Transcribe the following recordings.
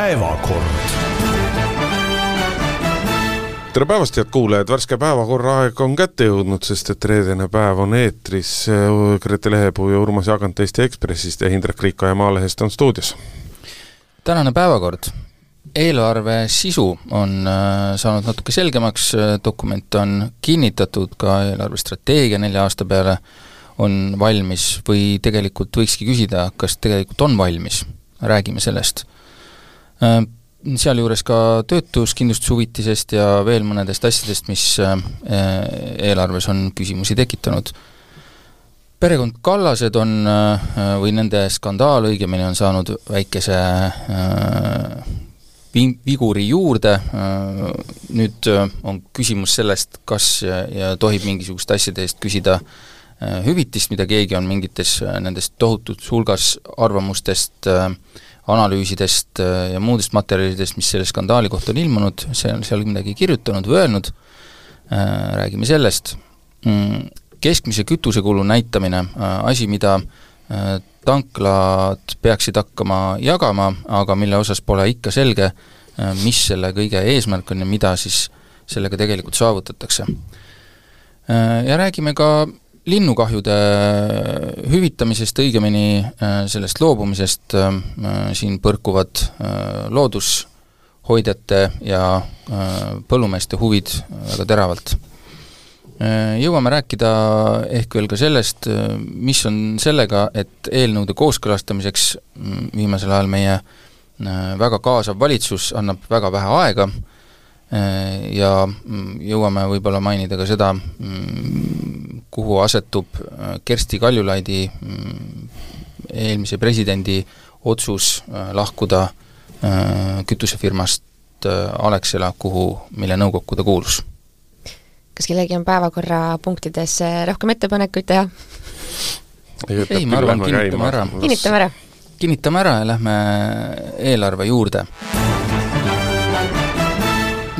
päevakord tere päevast, head kuulajad, värske päevakorra aeg on kätte jõudnud, sest et reedene päev on eetris. Grete Lehepuu ja Urmas Jaagant Eesti Ekspressist ja Indrek Riikoja Maalehest on stuudios. tänane päevakord. eelarve sisu on äh, saanud natuke selgemaks, dokument on kinnitatud, ka eelarvestrateegia nelja aasta peale on valmis või tegelikult võikski küsida, kas tegelikult on valmis, räägime sellest sealjuures ka töötuskindlustushüvitisest ja veel mõnedest asjadest, mis äh, eelarves on küsimusi tekitanud. perekond Kallased on, äh, või nende skandaal õigemini, on saanud väikese äh, viguri juurde, nüüd on küsimus sellest, kas ja tohib mingisuguste asjade eest küsida hüvitist, mida keegi on mingites nendest tohutut hulgas arvamustest äh, analüüsidest äh, ja muudest materjalidest, mis selle skandaali kohta on ilmunud, see on seal midagi kirjutanud või öelnud, äh, räägime sellest, mm, keskmise kütusekulu näitamine, äh, asi, mida tanklad peaksid hakkama jagama, aga mille osas pole ikka selge, mis selle kõige eesmärk on ja mida siis sellega tegelikult saavutatakse. Ja räägime ka linnukahjude hüvitamisest, õigemini äh, sellest loobumisest äh, siin põrkuvad äh, loodushoidjate ja põllumeeste huvid väga teravalt. Jõuame rääkida ehk veel ka sellest, mis on sellega, et eelnõude kooskõlastamiseks mm, viimasel ajal meie väga kaasav valitsus annab väga vähe aega ja mm, jõuame võib-olla mainida ka seda, mm, kuhu asetub äh, Kersti Kaljulaidi mm, eelmise presidendi otsus äh, lahkuda äh, kütusefirmast Alexela, kuhu, mille nõukokku ta kuulus. kas kellelgi on päevakorrapunktides rohkem ettepanekuid teha? ei, ma arvan, kinnitame ära. kinnitame ära. kinnitame ära ja lähme eelarve juurde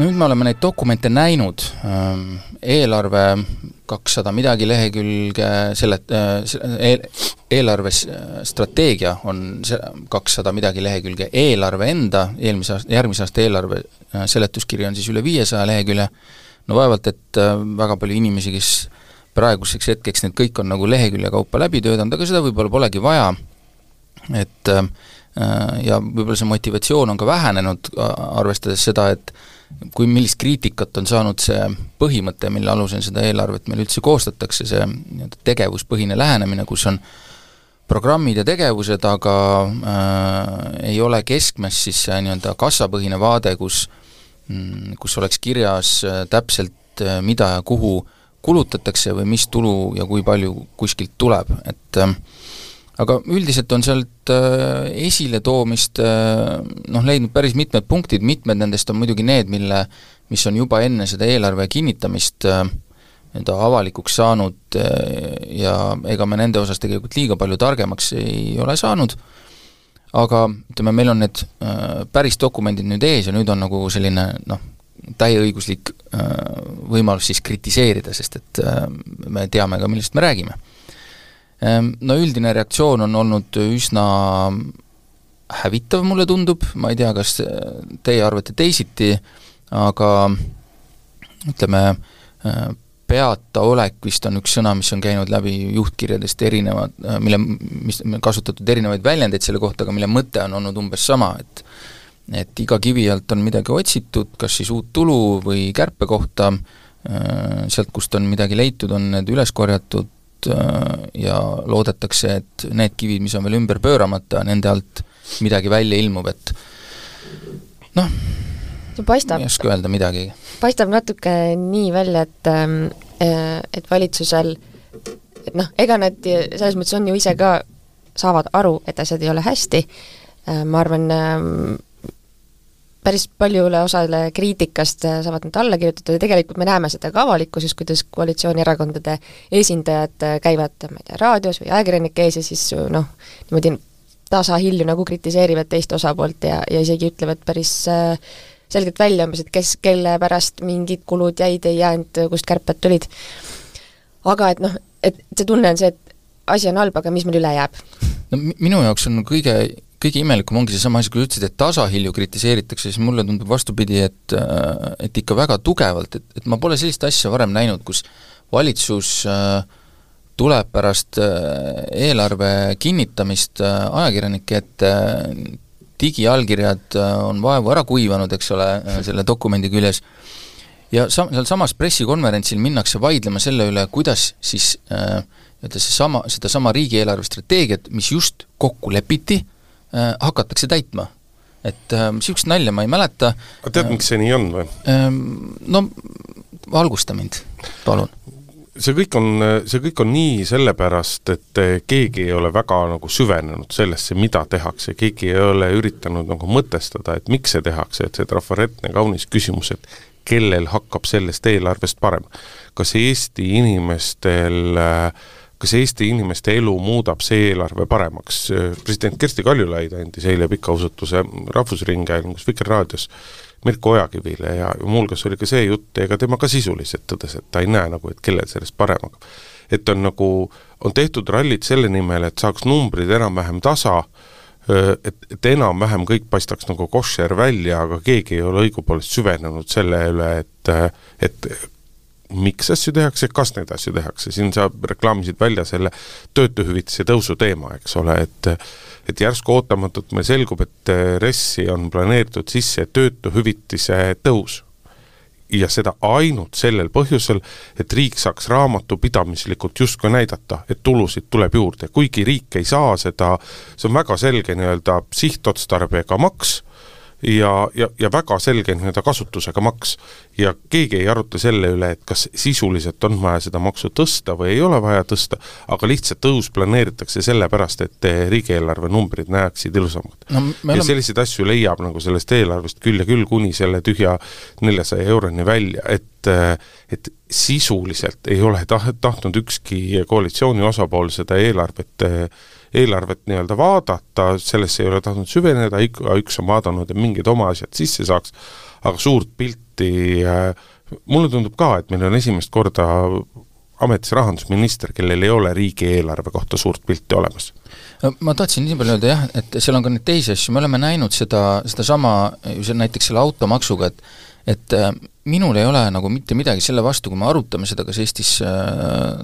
nüüd me oleme neid dokumente näinud, ähm, eelarve kakssada midagi lehekülge, selle eel, eelarves strateegia on kakssada midagi lehekülge, eelarve enda, eelmise aasta, järgmise aasta eelarve äh, seletuskiri on siis üle viiesaja lehekülje, no vaevalt, et äh, väga palju inimesi, kes praeguseks hetkeks need kõik on nagu lehekülje kaupa läbi töötanud, aga seda võib-olla polegi vaja, et äh, ja võib-olla see motivatsioon on ka vähenenud, arvestades seda, et kui millist kriitikat on saanud see põhimõte, mille alusel seda eelarvet meil üldse koostatakse, see nii-öelda tegevuspõhine lähenemine, kus on programmid ja tegevused, aga äh, ei ole keskmes siis see nii-öelda kassapõhine vaade, kus mm, kus oleks kirjas äh, täpselt, äh, mida ja kuhu kulutatakse või mis tulu ja kui palju kuskilt tuleb, et äh, aga üldiselt on sealt äh, esiletoomist äh, noh, leidnud päris mitmed punktid, mitmed nendest on muidugi need, mille, mis on juba enne seda eelarve kinnitamist äh, nii-öelda avalikuks saanud ja ega me nende osas tegelikult liiga palju targemaks ei ole saanud, aga ütleme, meil on need päris dokumendid nüüd ees ja nüüd on nagu selline noh, täieõiguslik võimalus siis kritiseerida, sest et me teame ka, millest me räägime no üldine reaktsioon on olnud üsna hävitav, mulle tundub, ma ei tea, kas teie arvate teisiti, aga ütleme, ehm, peataolek vist on üks sõna, mis on käinud läbi juhtkirjadest erinevad, mille, mis, kasutatud erinevaid väljendeid selle kohta, aga mille mõte on olnud umbes sama, et et iga kivi alt on midagi otsitud, kas siis uut tulu või kärpekohta, ehm, sealt, kust on midagi leitud, on need üles korjatud, Äh, ja loodetakse, et need kivid, mis on veel ümber pööramata, nende alt midagi välja ilmub, et noh, ei oska öelda midagi. paistab natuke nii välja, et ähm, äh, et valitsusel et noh, ega nad selles mõttes on ju ise ka, saavad aru, et asjad ei ole hästi, äh, ma arvan, ähm, päris paljule osale kriitikast äh, saavad nad alla kirjutada ja tegelikult me näeme seda ka avalikkuses, kuidas koalitsioonierakondade esindajad äh, käivad, ma ei tea, raadios või ajakirjanike ees ja siis äh, noh, niimoodi tasahilju nagu kritiseerivad teist osapoolt ja, ja isegi ütlevad päris selgelt välja umbes, et kes, kelle pärast mingid kulud jäid, ei jäänud, kust kärped tulid. aga et noh, et see tunne on see, et asi on halb, aga mis meil üle jääb? no minu jaoks on kõige kõige imelikum ongi seesama asi, kui ütlesid, et tasahilju kritiseeritakse, siis mulle tundub vastupidi, et et ikka väga tugevalt, et, et ma pole sellist asja varem näinud, kus valitsus äh, tuleb pärast äh, eelarve kinnitamist äh, ajakirjanike ette, digiallkirjad on vaevu ära kuivanud, eks ole, selle dokumendi küljes, ja sa-, sealsamas pressikonverentsil minnakse vaidlema selle üle, kuidas siis äh, ütle seesama, sedasama riigieelarve strateegiat, mis just kokku lepiti äh,, hakatakse täitma. et niisugust äh, nalja ma ei mäleta. aga tead, miks see nii on või äh,? No valgusta mind, palun see kõik on, see kõik on nii sellepärast, et keegi ei ole väga nagu süvenenud sellesse, mida tehakse, keegi ei ole üritanud nagu mõtestada, et miks see tehakse, et see trafaretne kaunis küsimus, et kellel hakkab sellest eelarvest parem. kas Eesti inimestel äh, kas Eesti inimeste elu muudab see eelarve paremaks? president Kersti Kaljulaid andis eile pika osutuse Rahvusringhäälingus Vikerraadios Mirko Ojakivile ja muuhulgas oli ka see jutt, ega tema ka sisuliselt tõdes, et ta ei näe nagu, et kellel sellest parem hakkab. et on nagu, on tehtud rallid selle nimel, et saaks numbrid enam-vähem tasa, et, et enam-vähem kõik paistaks nagu koššer välja, aga keegi ei ole õigupoolest süvenenud selle üle, et et miks asju tehakse, kas neid asju tehakse, siin sa reklaamisid välja selle töötuhüvitise tõusu teema, eks ole, et et järsku ootamatult meil selgub, et RES-i on planeeritud sisse töötuhüvitise tõus. ja seda ainult sellel põhjusel, et riik saaks raamatupidamislikult justkui näidata, et tulusid tuleb juurde, kuigi riik ei saa seda, see on väga selge nii-öelda sihtotstarbega maks, ja, ja, ja väga selge nii-öelda kasutusega maks. ja keegi ei aruta selle üle, et kas sisuliselt on vaja seda maksu tõsta või ei ole vaja tõsta, aga lihtsalt tõus planeeritakse sellepärast, et riigieelarve numbrid näeksid ilusamad no,. ja oleme... selliseid asju leiab nagu sellest eelarvest küll ja küll, kuni selle tühja neljasaja euroni välja, et et sisuliselt ei ole tah-, tahtnud ükski koalitsiooni osapool seda eelarvet eelarvet nii-öelda vaadata, sellesse ei ole tahtnud süveneda, igaüks on vaadanud, et mingid oma asjad sisse saaks, aga suurt pilti äh, mulle tundub ka, et meil on esimest korda ametis rahandusminister, kellel ei ole riigieelarve kohta suurt pilti olemas. ma tahtsin nii palju öelda jah, et seal on ka neid teisi asju, me oleme näinud seda, sedasama ju näiteks selle automaksuga, et et äh, minul ei ole nagu mitte midagi selle vastu, kui me arutame seda, kas Eestis äh,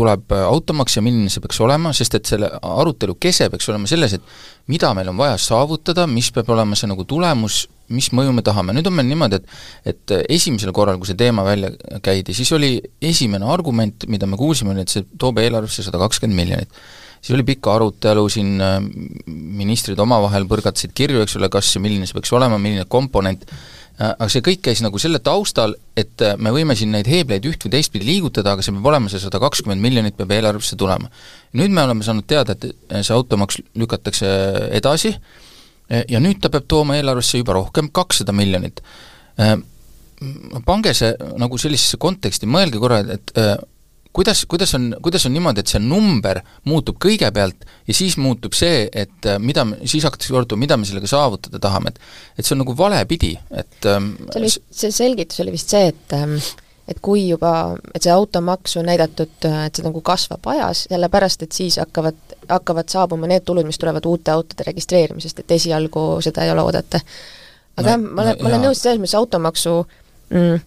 tuleb äh, automaks ja milline see peaks olema, sest et selle arutelu kese peaks olema selles, et mida meil on vaja saavutada, mis peab olema see nagu tulemus, mis mõju me tahame, nüüd on meil niimoodi, et et äh, esimesel korral, kui see teema välja käidi, siis oli esimene argument, mida me kuulsime, oli, et see toob eelarvesse sada kakskümmend miljonit. siis oli pikk arutelu siin, äh, ministrid omavahel põrgatasid kirju, eks ole, kas ja milline see peaks olema, milline komponent, aga see kõik käis nagu selle taustal, et äh, me võime siin neid heebleid üht või teistpidi liigutada, aga see peab olema, see sada kakskümmend miljonit peab eelarvesse tulema. nüüd me oleme saanud teada, et äh, see automaks lükatakse edasi ja nüüd ta peab tooma eelarvesse juba rohkem, kakssada miljonit. Pange see nagu sellisesse konteksti, mõelge korra, et kuidas, kuidas on, kuidas on niimoodi, et see number muutub kõigepealt ja siis muutub see, et äh, mida, siis hakatakse korduma, mida me sellega saavutada tahame, et et see on nagu valepidi, et ähm, see oli see selgitus oli vist see, et ähm, et kui juba, et see automaks on näidatud, äh, et see nagu kasvab ajas, sellepärast et siis hakkavad, hakkavad saabuma need tulud, mis tulevad uute autode registreerimisest, et esialgu seda ei ole oodata. aga no,, ma olen, ma olen nõus selles mõttes automaksu mm,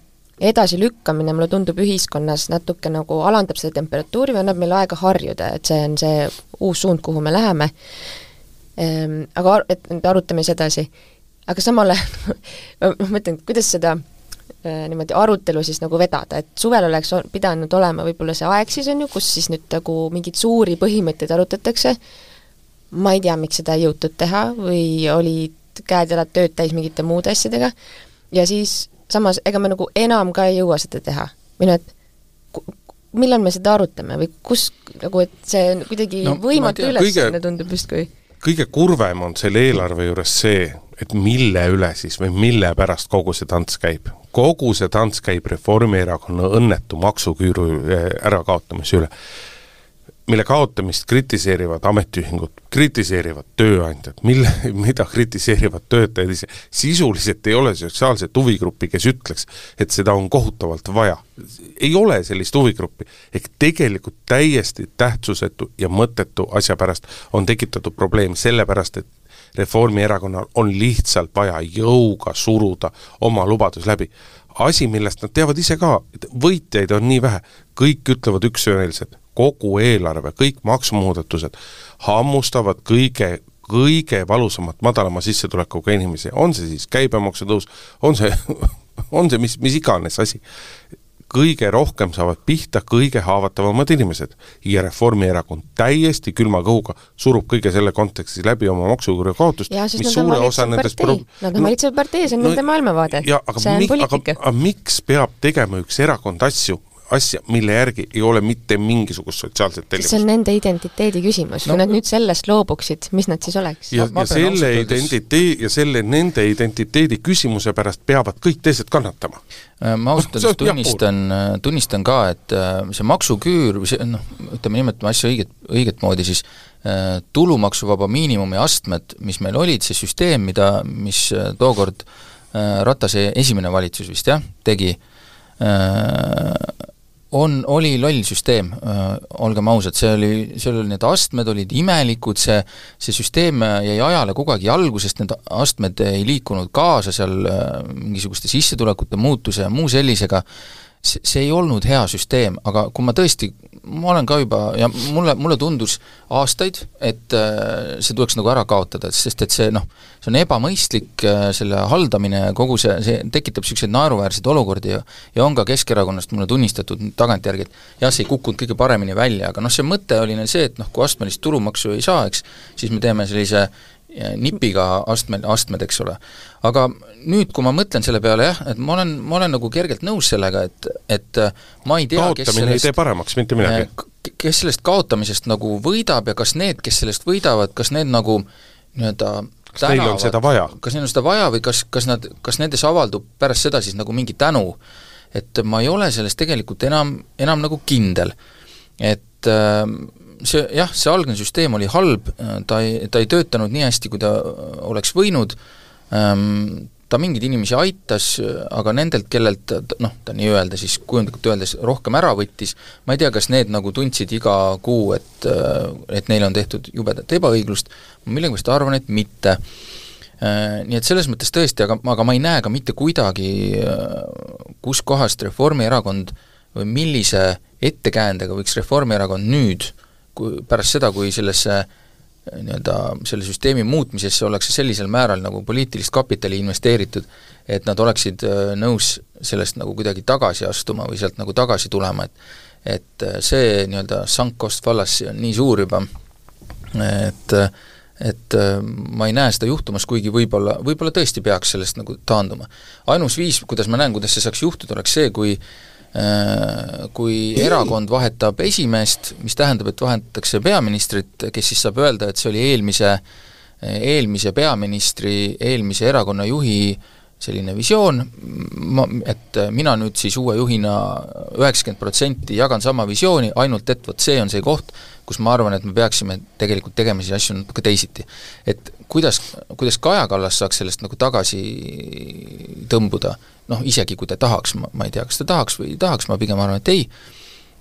edasilükkamine, mulle tundub, ühiskonnas natuke nagu alandab seda temperatuuri või annab meile aega harjuda, et see on see uus suund, kuhu me läheme, ehm, aga et nüüd arutame siis edasi. aga samal ajal ma mõtlen, kuidas seda äh, niimoodi arutelu siis nagu vedada, et suvel oleks pidanud olema võib-olla see aeg siis on ju, kus siis nüüd nagu mingeid suuri põhimõtteid arutatakse, ma ei tea, miks seda ei jõutud teha või olid käed-jalad tööd täis mingite muude asjadega, ja siis samas ega me nagu enam ka ei jõua seda teha. või noh, et millal me seda arutame või kus nagu, et see on kuidagi no, võimatu ülesanne tundub justkui. kõige kurvem on selle eelarve juures see, et mille üle siis või mille pärast kogu see tants käib. kogu see tants käib Reformierakonna õnnetu maksuküüru eh, ärakaotamise üle mille kaotamist kritiseerivad ametiühingud, kritiseerivad tööandjad, mille, mida kritiseerivad töötajad ise, sisuliselt ei ole sotsiaalset huvigruppi, kes ütleks, et seda on kohutavalt vaja. ei ole sellist huvigruppi. ehk tegelikult täiesti tähtsusetu ja mõttetu asja pärast on tekitatud probleem, sellepärast et Reformierakonnal on lihtsalt vaja jõuga suruda oma lubadus läbi. Asi, millest nad teavad ise ka, et võitjaid on nii vähe, kõik ütlevad üksüheselt, kogu eelarve, kõik maksumuudatused hammustavad kõige kõige valusamalt madalama sissetulekuga inimesi, on see siis käibemaksu tõus, on see on see mis, mis iganes asi, kõige rohkem saavad pihta kõige haavatavamad inimesed. Ja Reformierakond täiesti külma kõhuga surub kõige selle kontekstis läbi oma maksuküüru kaotust, mis suure osa nendest pro-... Nad on valitsev partei, see on no, nende maailmavaade, see on poliitika. aga miks peab tegema üks erakond asju, asja, mille järgi ei ole mitte mingisugust sotsiaalset tellimust. see on nende identiteedi küsimus no,, kui nad nüüd sellest loobuksid, mis nad siis oleks? ja, ja selle identiteedi ja selle nende identiteedi küsimuse pärast peavad kõik teised kannatama. Äh, ma ausalt öeldes tunnistan, äh, tunnistan ka, et äh, see maksuküür või see noh, ütleme, nimetame asja õiget, õiget moodi, siis tulumaksuvaba miinimumi astmed, mis meil olid, see süsteem, mida, mis tookord Ratase esimene valitsus vist jah, tegi, on, oli loll süsteem, olgem ausad, see oli, seal oli need astmed olid imelikud, see, see süsteem jäi ajale kogu aeg jalgu, sest need astmed ei liikunud kaasa seal mingisuguste sissetulekute muutuse ja muu sellisega, see, see ei olnud hea süsteem, aga kui ma tõesti ma olen ka juba ja mulle, mulle tundus aastaid, et äh, see tuleks nagu ära kaotada, sest et see noh, see on ebamõistlik, äh, selle haldamine, kogu see, see tekitab niisuguseid naeruväärseid olukordi ja ja on ka Keskerakonnast mulle tunnistatud tagantjärgi, et jah, see ei kukkunud kõige paremini välja, aga noh, see mõte oli neil see, et noh, kui astmelist tulumaksu ei saa, eks, siis me teeme sellise nipiga astme, astmed, eks ole. aga nüüd, kui ma mõtlen selle peale jah, et ma olen, ma olen nagu kergelt nõus sellega, et, et äh, ma ei tea, kaotamine ei tee paremaks mitte midagi. Äh, kes sellest kaotamisest nagu võidab ja kas need, kes sellest võidavad, kas need nagu nii-öelda kas neil on seda vaja? kas neil on seda vaja või kas, kas nad, kas nendes avaldub pärast seda siis nagu mingi tänu? et ma ei ole selles tegelikult enam, enam nagu kindel. et äh, see jah, see algne süsteem oli halb, ta ei, ta ei töötanud nii hästi, kui ta oleks võinud, ehm, ta mingeid inimesi aitas, aga nendelt, kellelt noh, ta nii-öelda siis kujundlikult öeldes rohkem ära võttis, ma ei tea, kas need nagu tundsid iga kuu, et et neile on tehtud jubedat ebaõiglust, ma millegipärast arvan, et mitte. Ehm, nii et selles mõttes tõesti, aga, aga ma ei näe ka mitte kuidagi, kuskohast Reformierakond või millise ettekäändega võiks Reformierakond nüüd äh, kui pärast seda, kui sellesse eh, nii-öelda selle süsteemi muutmisesse ollakse sellisel määral nagu poliitilist kapitali investeeritud, et nad oleksid eh, nõus sellest nagu kuidagi tagasi astuma või sealt nagu tagasi tulema, et et eh, see nii-öelda sunk cost fallacy on nii suur juba, et et ma ei näe seda juhtumas, kuigi võib-olla, võib-olla tõesti peaks sellest nagu taanduma. ainus viis, kuidas ma näen, kuidas see saaks juhtuda, oleks see, kui äh, kui erakond vahetab esimeest, mis tähendab, et vahetatakse peaministrit, kes siis saab öelda, et see oli eelmise, eelmise peaministri, eelmise erakonna juhi selline visioon, ma, et mina nüüd siis uue juhina üheksakümmend protsenti jagan sama visiooni, ainult et vot see on see koht, kus ma arvan, et me peaksime tegelikult tegema siis asju natuke teisiti. et kuidas, kuidas Kaja Kallas saaks sellest nagu tagasi tõmbuda, noh isegi kui ta tahaks, ma, ma ei tea, kas ta tahaks või ei tahaks, ma pigem arvan, et ei,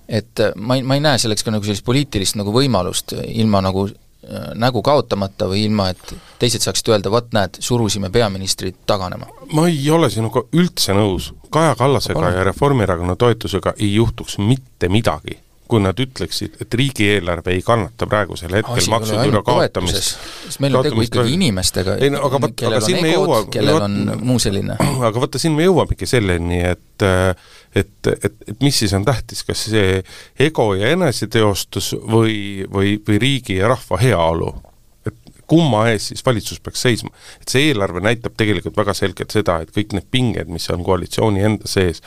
et ma ei, ma ei näe selleks ka nagu sellist poliitilist nagu võimalust ilma nagu äh, nägu kaotamata või ilma, et teised saaksid öelda, vot näed, surusime peaministrit taganema. ma ei ole sinuga üldse nõus. Kaja Kallasega ja Reformierakonna toetusega ei juhtuks mitte midagi kui nad ütleksid, et riigieelarve ei kannata praegusel hetkel maksuküüru kaotamist. siis meil on tegu ikkagi inimestega, ei, no, aga vaat, kellel aga on egod, kellel on muu selline. aga vaata, siin me jõuamegi selleni, et et, et, et mis siis on tähtis, kas see ego ja eneseteostus või, või, või riigi ja rahva heaolu et kumma ees siis valitsus peaks seisma. et see eelarve näitab tegelikult väga selgelt seda, et kõik need pinged, mis on koalitsiooni enda sees,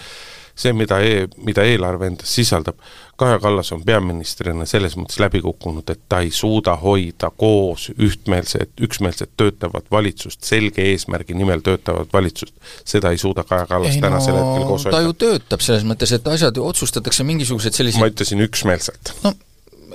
see, mida e-, mida eelarve endas sisaldab, Kaja Kallas on peaministrina selles mõttes läbi kukkunud, et ta ei suuda hoida koos ühtmeelset, üksmeelset töötavat valitsust, selge eesmärgi nimel töötavat valitsust. seda ei suuda Kaja Kallas ei, tänasel no, hetkel koos hoida. ta ju töötab selles mõttes, et asjad otsustatakse mingisugused sellised ma ütlesin üksmeelselt. no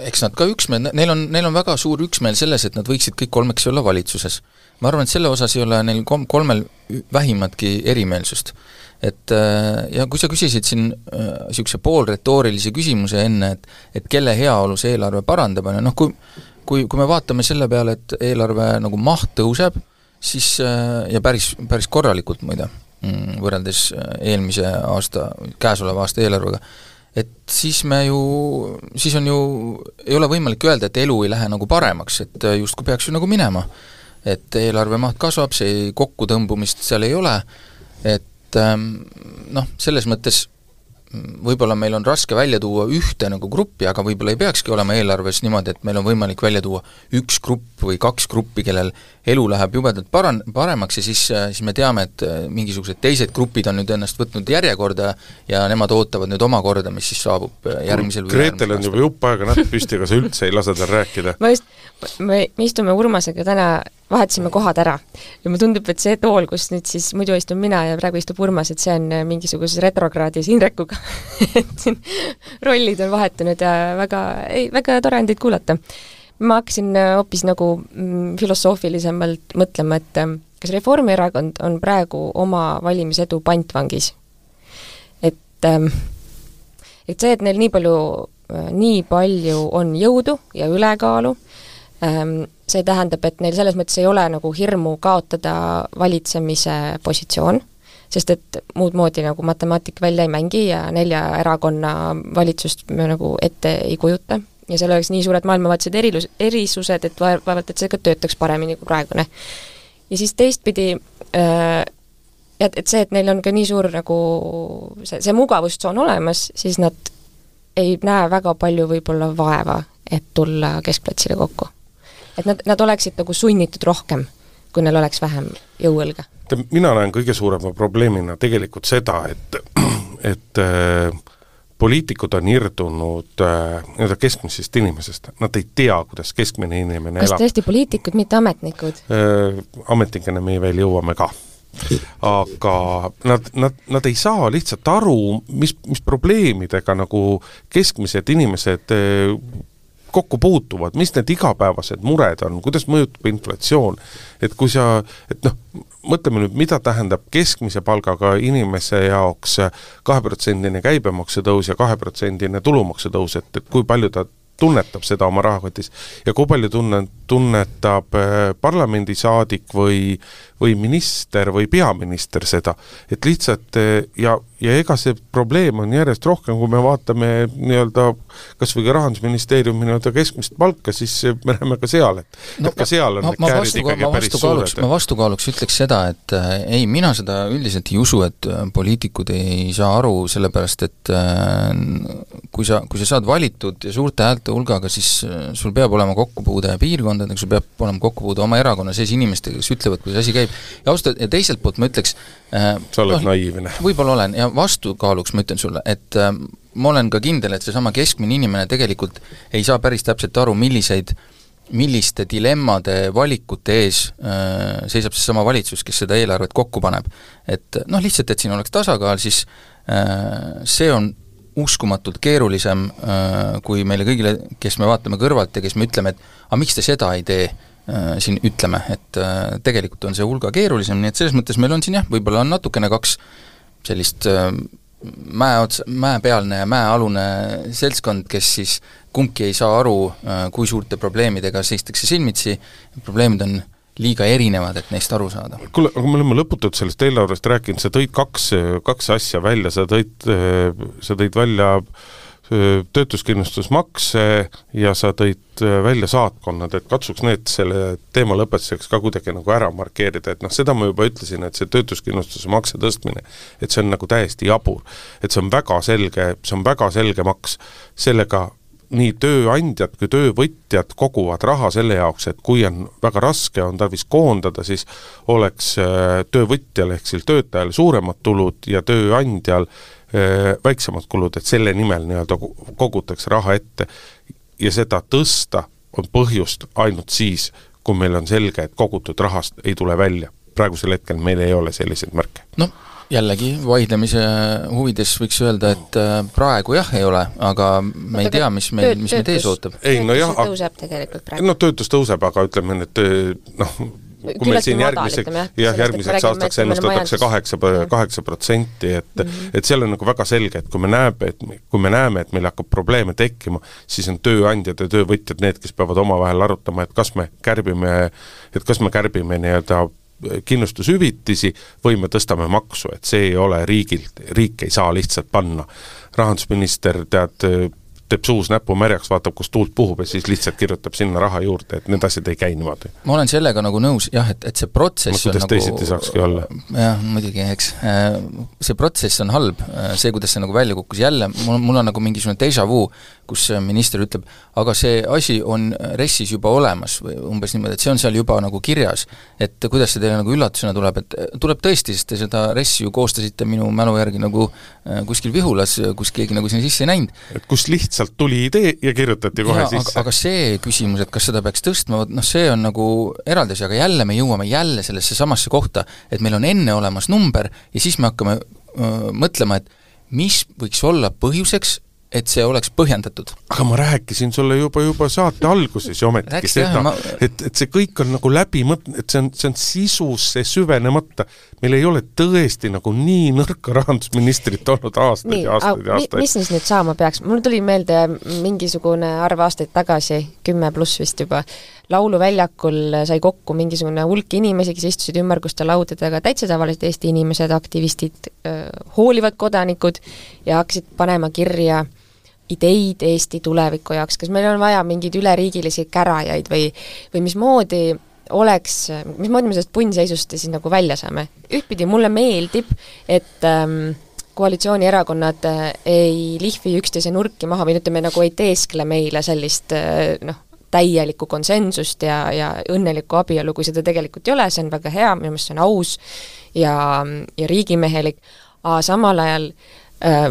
eks nad ka üksmeel, neil on, neil on väga suur üksmeel selles, et nad võiksid kõik kolmekesi olla valitsuses. ma arvan, et selle osas ei ole neil kom-, kolmel vähimatki erimeelsust et äh, ja kui sa küsisid siin niisuguse äh, poolretoorilise küsimuse enne, et et kelle heaolu see eelarve parandab, on ju, noh kui kui, kui me vaatame selle peale, et eelarve nagu maht tõuseb, siis ja päris, päris korralikult muide, mm, võrreldes eelmise aasta, käesoleva aasta eelarvega, et siis me ju, siis on ju, ei ole võimalik öelda, et elu ei lähe nagu paremaks, et justkui peaks ju nagu minema. et eelarve maht kasvab, see kokkutõmbumist seal ei ole, et ähm, noh, selles mõttes võib-olla meil on raske välja tuua ühte nagu gruppi, aga võib-olla ei peakski olema eelarves niimoodi, et meil on võimalik välja tuua üks grupp või kaks gruppi, kellel elu läheb jubedalt paran-, paremaks ja siis, siis me teame, et äh, mingisugused teised grupid on nüüd ennast võtnud järjekorda ja nemad ootavad nüüd oma korda, mis siis saabub äh, järgmisel või Gretel on juba jupp aega näpp püsti, aga sa üldse ei lase tal rääkida. ma just, me, me istume Urmasega täna vahetasime kohad ära. ja mulle tundub, et see tool, kus nüüd siis muidu istun mina ja praegu istub Urmas, et see on äh, mingisuguses retrokraadis Indrekuga et siin rollid on vahetunud ja väga, ei, väga tore on teid kuulata. ma hakkasin äh, hoopis nagu mm, filosoofilisemalt mõtlema, et äh, kas Reformierakond on praegu oma valimisedu pantvangis? et, ähm, et see, et neil nii palju, nii palju on jõudu ja ülekaalu, see tähendab, et neil selles mõttes ei ole nagu hirmu kaotada valitsemise positsioon, sest et muud moodi nagu matemaatika välja ei mängi ja nelja erakonna valitsust me nagu ette ei kujuta ja seal oleks nii suured maailmavahelised erilus, erisused, et vaevalt, et see ka töötaks paremini kui praegune. ja siis teistpidi äh, et, et see, et neil on ka nii suur nagu see, see mugavustsoon olemas, siis nad ei näe väga palju võib-olla vaeva, et tulla keskplatsile kokku et nad, nad oleksid nagu sunnitud rohkem, kui neil oleks vähem jõuõlga? mina näen kõige suurema probleemina tegelikult seda, et, et äh, poliitikud on irdunud äh, nii-öelda keskmisest inimesest, nad ei tea, kuidas keskmine inimene kas elab. kas tõesti poliitikud, mitte ametnikud äh,? Ametnikena me veel jõuame ka aga nad, nad, nad ei saa lihtsalt aru, mis, mis probleemidega nagu keskmised inimesed äh, kokku puutuvad, mis need igapäevased mured on, kuidas mõjutab inflatsioon, et kui sa, et noh, mõtleme nüüd, mida tähendab keskmise palgaga inimese jaoks kaheprotsendine käibemaksu tõus ja kaheprotsendine tulumaksu tõus, et, et kui palju ta tunnetab seda oma rahakotis ja kui palju tunne, tunnetab äh, parlamendisaadik või, või minister või peaminister seda, et lihtsalt äh, ja, ja ega see probleem on järjest rohkem, kui me vaatame nii-öelda kas või ka Rahandusministeeriumi nii-öelda keskmist palka, siis me näeme ka seal, et no, et ka seal on ma, need käärid ikkagi päris suured. ma vastukaaluks ütleks seda, et äh, ei, mina seda üldiselt ei usu, et äh, poliitikud ei saa aru, sellepärast et äh, kui sa, kui sa saad valitud ja suurte häälte hulgaga, siis sul peab olema kokkupuude piirkondadega, sul peab olema kokkupuude oma erakonna sees inimestega, kes ütlevad, kuidas asi käib, ja ausalt, ja teiselt poolt ma ütleks äh, sa oled no, naiivne. võib-olla olen ja vastukaaluks ma ütlen sulle, et äh, ma olen ka kindel, et seesama keskmine inimene tegelikult ei saa päris täpselt aru, milliseid milliste dilemmade, valikute ees äh, seisab seesama valitsus, kes seda eelarvet kokku paneb. et noh, lihtsalt, et siin oleks tasakaal, siis äh, see on uskumatult keerulisem äh, kui meile kõigile, kes me vaatame kõrvalt ja kes me ütleme, et aga miks te seda ei tee siin ütleme, et äh, tegelikult on see hulga keerulisem, nii et selles mõttes meil on siin jah, võib-olla on natukene kaks sellist äh, mäeots, mäepealne ja mäealune seltskond, kes siis kumbki ei saa aru, äh, kui suurte probleemidega seistakse silmitsi, probleemid on liiga erinevad, et neist aru saada. kuule, aga me oleme lõputult sellest eelarvest rääkinud, sa tõid kaks, kaks asja välja, sa tõid, sa tõid välja äh, töötuskindlustusmakse ja sa tõid välja saatkonnad, et katsuks need selle teema lõpetuseks ka kuidagi nagu ära markeerida, et noh, seda ma juba ütlesin, et see töötuskindlustusmakse tõstmine, et see on nagu täiesti jabur. et see on väga selge, see on väga selge maks, sellega nii tööandjad kui töövõtjad koguvad raha selle jaoks, et kui on väga raske, on tarvis koondada, siis oleks töövõtjal ehk siis töötajal suuremad tulud ja tööandjal väiksemad kulud, et selle nimel nii-öelda kogutakse raha ette ja seda tõsta on põhjust ainult siis, kui meil on selge, et kogutud rahast ei tule välja. praegusel hetkel meil ei ole selliseid märke. noh, jällegi vaidlemise huvides võiks öelda, et äh, praegu jah, ei ole, aga me ei tea, mis meil, mis meid ees ootab. ei no jah, tõuseb tegelikult praegu. no töötus tõuseb, aga ütleme, need noh, kui meil siin järgmise, jah, järgmiseks aastaks ennustatakse kaheksa, kaheksa protsenti, et mm -hmm. et seal on nagu väga selge, et kui me näeme, et kui me näeme, et meil hakkab probleeme tekkima, siis on tööandjad ja töövõtjad need, kes peavad omavahel arutama, et kas me kärbime, et kas me kärbime nii-öelda kindlustushüvitisi või me tõstame maksu, et see ei ole riigilt, riik ei saa lihtsalt panna. rahandusminister tead, teeb suus näpu märjaks, vaatab, kus tuult puhub ja siis lihtsalt kirjutab sinna raha juurde, et need asjad ei käi niimoodi. ma olen sellega nagu nõus jah, et, et see protsess no, kuidas nagu teisiti saakski olla? jah, muidugi, eks. Äh, see protsess on halb, äh, see, kuidas see nagu välja kukkus, jälle mul, mul on nagu mingisugune déjà vu, kus minister ütleb, aga see asi on RES-is juba olemas või umbes niimoodi, et see on seal juba nagu kirjas. et kuidas see teile nagu üllatusena tuleb, et tuleb tõesti, sest te seda RES-i ju koostasite minu mälu järgi nagu äh, kuskil Vihulas, kus keegi nagu sinna sisse ei näinud. et kust lihtsalt lihtsalt tuli idee ja kirjutati kohe ja, sisse. aga see küsimus, et kas seda peaks tõstma, vot noh, see on nagu eraldi asi, aga jälle me jõuame jälle sellesse samasse kohta, et meil on enne olemas number ja siis me hakkame öö, mõtlema, et mis võiks olla põhjuseks, et see oleks põhjendatud. aga ma rääkisin sulle juba, juba saate alguses ju ometigi seda, ma... et, et see kõik on nagu läbi mõt-, et see on, see on sisusse süvenemata. meil ei ole tõesti nagu nii nõrka rahandusministrit olnud aastaid nii, ja aastaid ja aastaid. mis siis nüüd saama peaks, mul tuli meelde mingisugune arv aastaid tagasi, kümme pluss vist juba, lauluväljakul sai kokku mingisugune hulk inimesi, kes istusid ümmarguste laudade taga, täitsa tavalised Eesti inimesed, aktivistid, hoolivad kodanikud ja hakkasid panema kirja äh, ideid Eesti tuleviku jaoks, kas meil on vaja mingeid üleriigilisi kärajaid või, või mismoodi oleks, mismoodi me sellest punnseisust siis nagu välja saame? ühtpidi mulle meeldib, et ähm, koalitsioonierakonnad äh, ei lihvi üksteise nurki maha või ütleme, nagu ei teeskle meile sellist äh, noh, täielikku konsensust ja, ja õnnelikku abielu, kui seda tegelikult ei ole, see on väga hea, minu meelest see on aus ja, ja riigimehelik, aga samal ajal äh,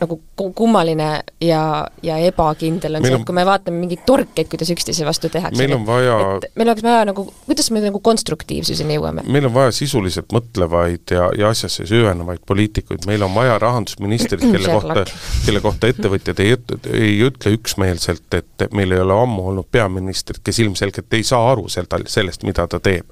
nagu kummaline ja, ja ebakindel on meil see, et kui me vaatame mingeid torkeid, kuidas üksteise vastu tehakse. meil on vaja meil oleks vaja nagu, kuidas me nagu konstruktiivsuseni jõuame? meil on vaja sisuliselt mõtlevaid ja, ja asjasse süvenevaid poliitikuid, meil on vaja rahandusministrit, kelle kohta, kelle kohta ettevõtjad ei, ei ütle üksmeelselt, et meil ei ole ammu olnud peaministrit, kes ilmselgelt ei saa aru seda, sellest, mida ta teeb.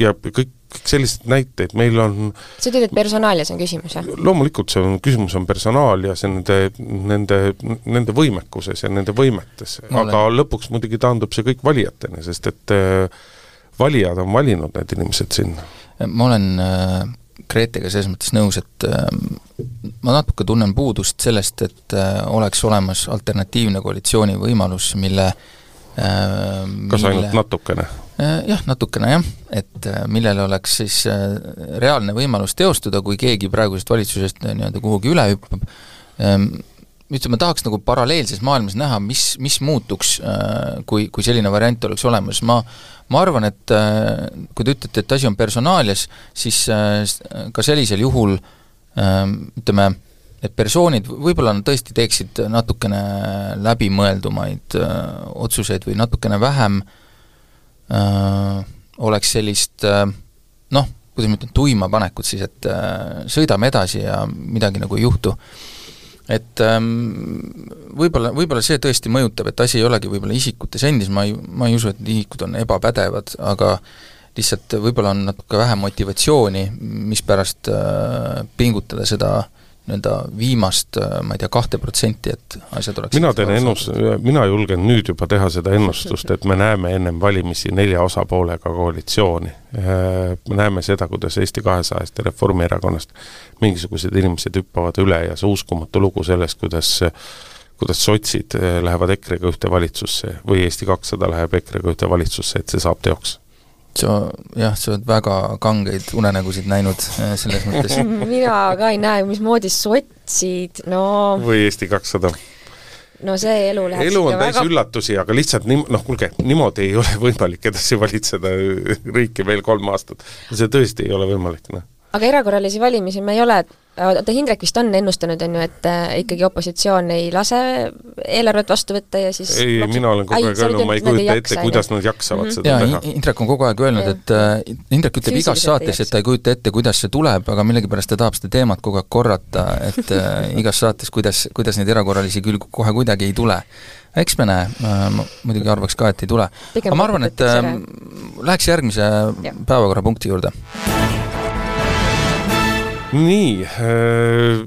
ja kõik kõik selliseid näiteid, meil on sa ütled, et personaalias on küsimus, jah? loomulikult see on, küsimus on personaal ja nende, nende, nende võimekuses ja nende võimetes, aga olen... lõpuks muidugi taandub see kõik valijateni, sest et äh, valijad on valinud need inimesed sinna. ma olen äh, Gretega selles mõttes nõus, et äh, ma natuke tunnen puudust sellest, et äh, oleks olemas alternatiivne koalitsiooni võimalus, mille äh, kas mille... ainult natukene? Äh, jah, natukene jah, et äh, millel oleks siis äh, reaalne võimalus teostuda, kui keegi praegusest valitsusest nii-öelda kuhugi üle hüppab, ähm, ütleme, tahaks nagu paralleelses maailmas näha, mis, mis muutuks, kui, kui selline variant oleks olemas, ma ma arvan, et kui te ütlete, et asi on personaalias, siis ka sellisel juhul ähm, ütleme, et persoonid võib-olla nad tõesti teeksid natukene läbimõeldumaid otsuseid või natukene vähem äh, äh, oleks sellist äh, noh, kuidas ma ütlen, tuima panekut siis, et äh, sõidame edasi ja midagi nagu ei juhtu. et ähm, võib-olla, võib-olla see tõesti mõjutab, et asi ei olegi võib-olla isikutes endis, ma ei, ma ei usu, et isikud on ebapädevad, aga lihtsalt võib-olla on natuke vähem motivatsiooni, mispärast äh, pingutada seda äh, nii-öelda viimast, ma ei tea, kahte protsenti, et asjad oleksid mina teen ennust-, mina julgen nüüd juba teha seda ennustust, et me näeme ennem valimisi nelja osapoolega koalitsiooni. Me näeme seda, kuidas Eesti kahesajast ja Reformierakonnast mingisugused inimesed hüppavad üle ja see uskumatu lugu sellest, kuidas kuidas sotsid lähevad EKRE-ga ühte valitsusse või Eesti kakssada läheb EKRE-ga ühte valitsusse, et see saab teoks sa jah, sa oled väga kangeid unenägusid näinud äh, selles mõttes mina ka ei näe, mismoodi sotsid, no või Eesti kakssada no see elu läheb elu on täis väga... üllatusi, aga lihtsalt nim-, noh kuulge, niimoodi ei ole võimalik edasi valitseda riiki veel kolm aastat. see tõesti ei ole võimalik, noh. Aga erakorralisi valimisi me ei ole oota, Hindrek vist on ennustanud, on ju, et äh, ikkagi opositsioon ei lase eelarvet vastu võtta ja siis ei, ei, mina olen kogu aeg öelnud, ma ei kujuta ette, kuidas nad jaksavad mm -hmm. seda ja, teha. Hindrek on kogu aeg öelnud, et äh, Hindrek ütleb igas saates, et ta ei kujuta ette, kuidas see tuleb, aga millegipärast ta tahab seda teemat kogu aeg korrata, et äh, igas saates, kuidas, kuidas neid erakorralisi küll kohe kuidagi ei tule eks me näe, ma muidugi arvaks ka, et ei tule. aga ma arvan, et äh, läheks järgmise ja. päevakorrapunkti juurde. Nii äh,,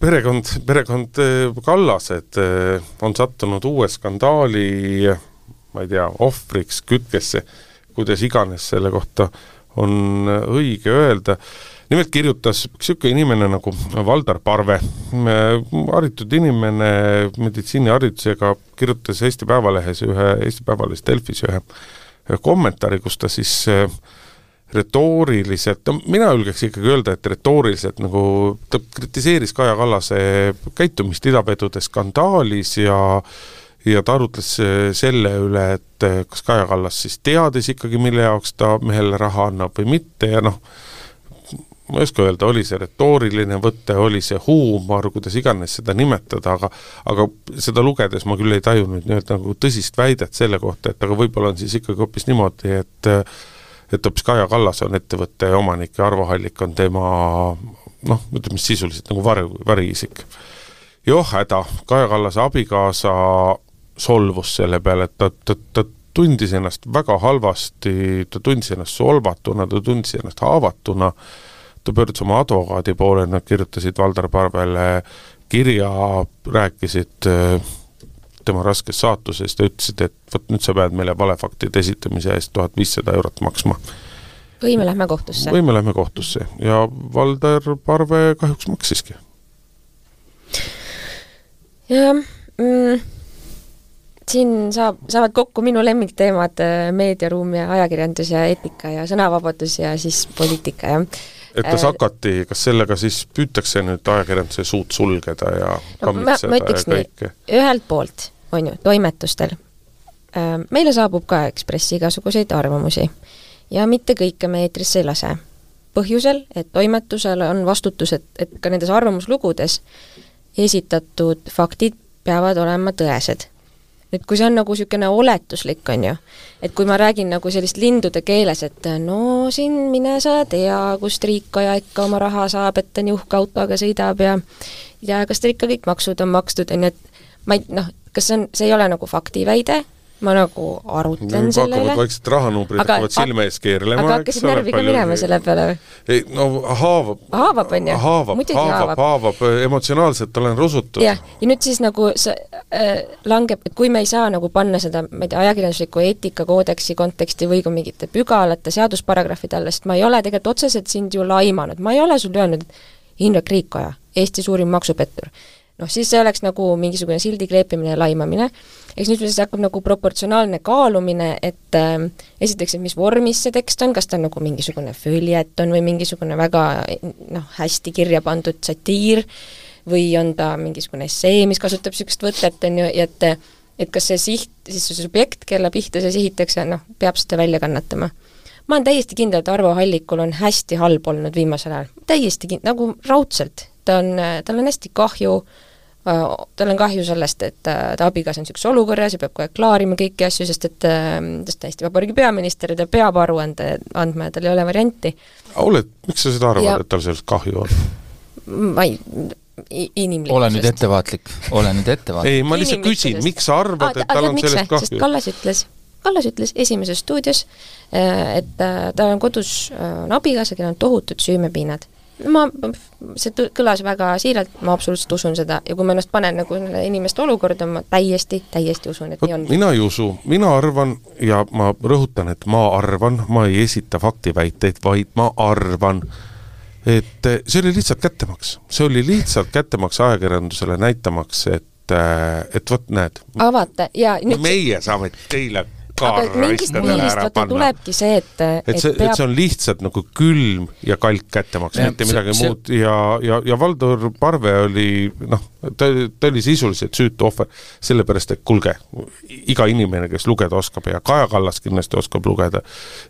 perekond, perekond äh, Kallased äh, on sattunud uue skandaali, ma ei tea, ohvriks, kütkesse, kuidas iganes selle kohta on õige öelda. Nimelt kirjutas üks niisugune inimene nagu Valdar Parve, haritud inimene meditsiiniharidusega, kirjutas Eesti Päevalehes ühe, Eesti Päevalehes Delfis ühe kommentaari, kus ta siis äh, retooriliselt, no mina julgeks ikkagi öelda, et retooriliselt nagu ta kritiseeris Kaja Kallase käitumist idavedude skandaalis ja ja ta arutles äh, selle üle, et äh, kas Kaja Kallas siis teadis ikkagi, mille jaoks ta mehele raha annab või mitte ja noh, ma ei oska öelda, oli see retooriline võte, oli see huumor, kuidas iganes seda nimetada, aga aga seda lugedes ma küll ei tajunud nii-öelda nagu tõsist väidet selle kohta, et aga võib-olla on siis ikkagi hoopis niimoodi, et et hoopis Kaja Kallas on ettevõtte omanik ja Arvo Hallik on tema noh, ütleme sisuliselt nagu vari, variisik. joh häda, Kaja Kallase abikaasa solvus selle peale, et ta, ta, ta tundis ennast väga halvasti, ta tundis ennast solvatuna, ta tundis ennast haavatuna, ta pöördus oma advokaadi poole, nad kirjutasid Valdar Parvele kirja, rääkisid tema raskest saatusest ja ütlesid, et vot nüüd sa pead meile valefaktide esitamise eest tuhat viissada eurot maksma. või me lähme kohtusse. või me lähme kohtusse ja Valdar Parve kahjuks maksiski. jah mm,, siin saab, saavad kokku minu lemmikteemad, äh, meediaruum ja ajakirjandus ja eetika ja sõnavabadus ja siis poliitika ja et kas äh, hakati, kas sellega siis püütakse nüüd ajakirjanduse suud sulgeda ja no, kammitseda ja kõike? ühelt poolt, on ju, toimetustel. Meile saabub ka Ekspressi igasuguseid arvamusi. Ja mitte kõike me eetrisse ei lase. põhjusel, et toimetusel on vastutus, et, et ka nendes arvamuslugudes esitatud faktid peavad olema tõesed. Nüüd kui see on nagu niisugune oletuslik, on ju, et kui ma räägin nagu sellist lindude keeles, et no siin mine sa tea, kust riikaja ikka oma raha saab, et ta nii uhke autoga sõidab ja ja kas teil ikka kõik maksud on makstud, on ju, et ma ei noh, kas see on, see ei ole nagu faktiväide, ma nagu arutlen no, selle üle. vaikselt rahanumbrid hakkavad silme ees keerlema. aga hakkasid närvi ka minema selle peale või? ei no haavab. haavab, on ju? haavab, haavab, haavab, emotsionaalselt olen rusutud. jah, ja nüüd siis nagu sa äh, langeb, et kui me ei saa nagu panna seda, ma ei tea, ajakirjandusliku eetikakoodeksi konteksti või ka mingite pügalate, seadusparagrahvide alla, sest ma ei ole tegelikult otseselt sind ju laimanud, ma ei ole sulle öelnud, et Indrek Riikoja, Eesti suurim maksupettur noh, siis see oleks nagu mingisugune sildi kleepimine ja laimamine, eks nüüd siis hakkab nagu proportsionaalne kaalumine, et äh, esiteks, et mis vormis see tekst on, kas ta on nagu mingisugune följeton või mingisugune väga noh, hästi kirja pandud satiir või on ta mingisugune essee, mis kasutab niisugust võtet, on ju, ja et et kas see siht, siis see subjekt, kelle pihta see sihitakse, noh, peab seda välja kannatama. Ma olen täiesti kindel, et Arvo Hallikul on hästi halb olnud viimasel ajal, täiesti kind-, nagu raudselt. ta on, tal on hästi kahju äh, tal on kahju sellest, et äh, ta abikaasa on niisuguses olukorras ja peab kogu aeg klaarima kõiki asju, sest et äh, sest ta Eesti Vabariigi peaminister ja ta peab aruande andma ja tal ei ole varianti. Aule, miks sa seda arvad, et tal sellest kahju on? ma ei, inimlikkusest. ole nüüd ettevaatlik, ole nüüd ettevaatlik. ei, ma lihtsalt küsin, miks sa arvad, et tal on sellest kahju? sest Kallas ütles, Kallas ütles Esimeses stuudios, et tal on kodus, on abikaasa, kellel on tohutud süümepiinad ma, see kõlas väga siiralt, ma absoluutselt usun seda ja kui ma ennast panen nagu inimeste olukorda, ma täiesti, täiesti usun, et Võt, nii on. mina ei usu, mina arvan ja ma rõhutan, et ma arvan, ma ei esita faktiväiteid, vaid ma arvan, et see oli lihtsalt kättemaks. see oli lihtsalt kättemaks ajakirjandusele, näitamaks, et et vot näed. avate ja nüüd meie saame teile mingist küljest vaata tulebki see, et et see, et see on lihtsalt nagu külm ja kalk kättemaks, mitte midagi see, muud. Ja, ja, ja Valdur Parve oli noh, ta, ta oli sisuliselt süütu ohver, sellepärast et kuulge, iga inimene, kes lugeda oskab ja Kaja Kallas kindlasti oskab lugeda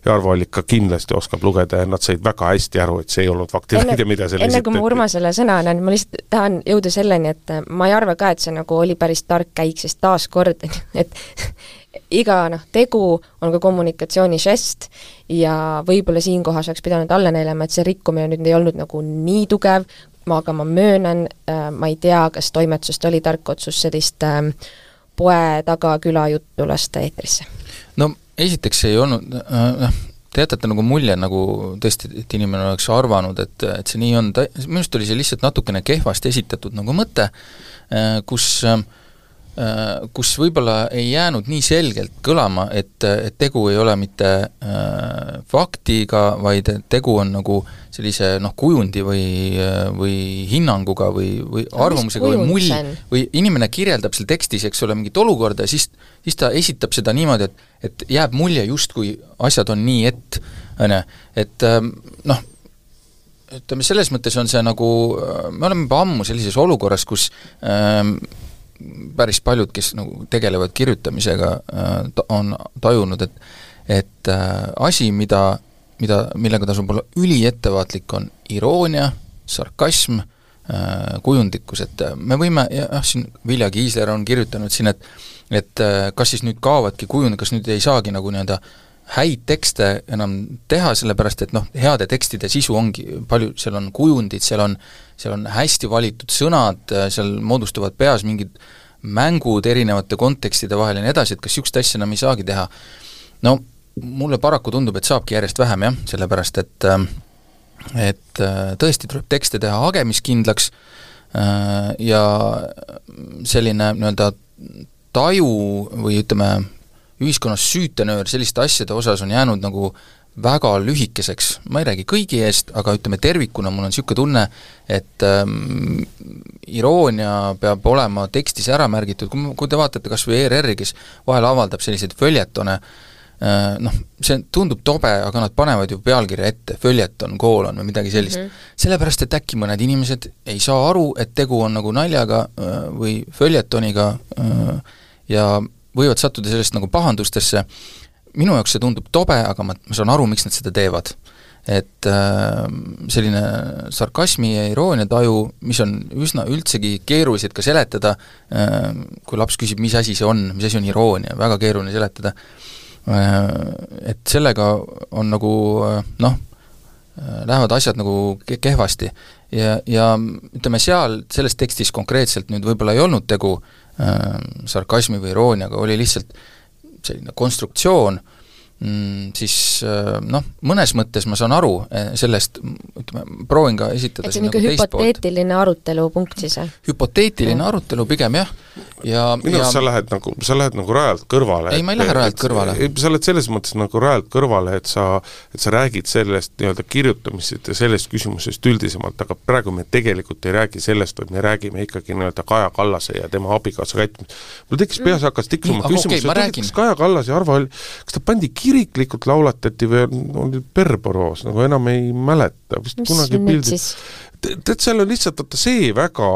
ja Arvo Allik ka kindlasti oskab lugeda ja nad said väga hästi aru, et see ei olnud faktiväide, mida seal enne kui ma Urmasele sõna annan, ma lihtsalt tahan jõuda selleni, et ma ei arva ka, et see nagu oli päris tark käik, sest taaskord, et iga noh, tegu on ka kommunikatsioonižest ja võib-olla siinkohas oleks pidanud alla neelama, et see rikkumine nüüd ei olnud nagu nii tugev, ma, aga ma möönan äh,, ma ei tea, kas toimetusest oli tark otsus sellist äh, poe taga külajuttu lasta eetrisse? no esiteks ei olnud, noh, te jätate nagu mulje, nagu tõesti, et inimene oleks arvanud, et, et see nii on, ta, minu arust oli see lihtsalt natukene kehvasti esitatud nagu mõte, kus Äh, kus võib-olla ei jäänud nii selgelt kõlama, et, et tegu ei ole mitte äh, faktiga, vaid tegu on nagu sellise noh, kujundi või, või hinnanguga või, või arvamusega või mulj, või inimene kirjeldab seal tekstis, eks ole, mingit olukorda ja siis, siis ta esitab seda niimoodi, et et jääb mulje, justkui asjad on nii, et on ju, et ähm, noh, ütleme, selles mõttes on see nagu, me oleme juba ammu sellises olukorras, kus ähm, päris paljud, kes nagu tegelevad kirjutamisega, äh, on tajunud, et et äh, asi, mida, mida, millega tasub olla üliettevaatlik, on iroonia, sarkasm, äh, kujundlikkus, et me võime, jah, siin Vilja Kiisler on kirjutanud siin, et et kas siis nüüd kaovadki kujund, kas nüüd ei saagi nagu nii-öelda häid tekste enam teha, sellepärast et noh, heade tekstide sisu ongi palju, seal on kujundid, seal on seal on hästi valitud sõnad, seal moodustuvad peas mingid mängud erinevate kontekstide vahel ja nii edasi, et kas niisugust asja enam ei saagi teha. no mulle paraku tundub, et saabki järjest vähem jah, sellepärast et et tõesti tuleb tekste teha hagemiskindlaks ja selline nii-öelda taju või ütleme, ühiskonnas süütenöör selliste asjade osas on jäänud nagu väga lühikeseks, ma ei räägi kõigi eest, aga ütleme tervikuna mul on niisugune tunne, et ähm, iroonia peab olema tekstis ära märgitud, kui, kui te vaatate kas või ERR-i, kes vahel avaldab selliseid följetone äh,, noh, see tundub tobe, aga nad panevad ju pealkirja ette, följeton, koolon või midagi sellist mm. -hmm. sellepärast, et äkki mõned inimesed ei saa aru, et tegu on nagu naljaga äh, või följetoniga äh, ja võivad sattuda sellest nagu pahandustesse minu jaoks see tundub tobe, aga ma, ma saan aru, miks nad seda teevad. et äh, selline sarkasmi ja iroonia taju, mis on üsna üldsegi keerulised ka seletada äh,, kui laps küsib, mis asi see on, mis asi on iroonia, väga keeruline seletada äh,, et sellega on nagu äh, noh, äh, lähevad asjad nagu kehvasti. ja, ja ütleme, seal, selles tekstis konkreetselt nüüd võib-olla ei olnud tegu sarkasmi või irooniaga, oli lihtsalt selline konstruktsioon, mm, siis äh, noh, mõnes mõttes ma saan aru äh, sellest, ütleme, proovin ka esitada et see on niisugune nagu hüpoteetiline arutelupunkt siis, jah? hüpoteetiline ja. arutelu pigem jah, ja minu arust ja... sa lähed nagu, sa lähed nagu rajalt kõrvale. ei, ma ei lähe rajalt kõrvale. sa oled selles mõttes nagu rajalt kõrvale, et sa, et sa räägid sellest nii-öelda kirjutamisest ja sellest küsimusest üldisemalt, aga praegu me tegelikult ei räägi sellest, vaid me räägime ikkagi nii-öelda Kaja Kallase ja tema abikaasa käitumist. mul tekkis peas, hakkas tiksuma küsimus, okay, kas Kaja Kallas ja Arvo Hall, kas ta pandi kiriklikult laulatati või oli Berboros, nagu enam ei mäleta, vist Mis kunagi pildid tead, seal on lihtsalt vaata see väga,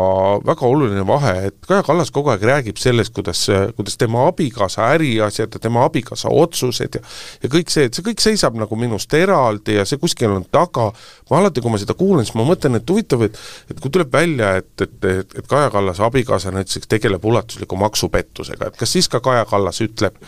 väga oluline vahe, et Kaja Kallas kogu aeg räägib sellest, kuidas, kuidas tema abikaasa äriasjad ja tema abikaasa otsused ja ja kõik see, et see kõik seisab nagu minust eraldi ja see kuskil on taga, ma alati, kui ma seda kuulan, siis ma mõtlen, et huvitav, et et kui tuleb välja, et, et, et, et Kaja Kallase abikaasa näiteks tegeleb ulatusliku maksupettusega, et kas siis ka Kaja Kallas ütleb,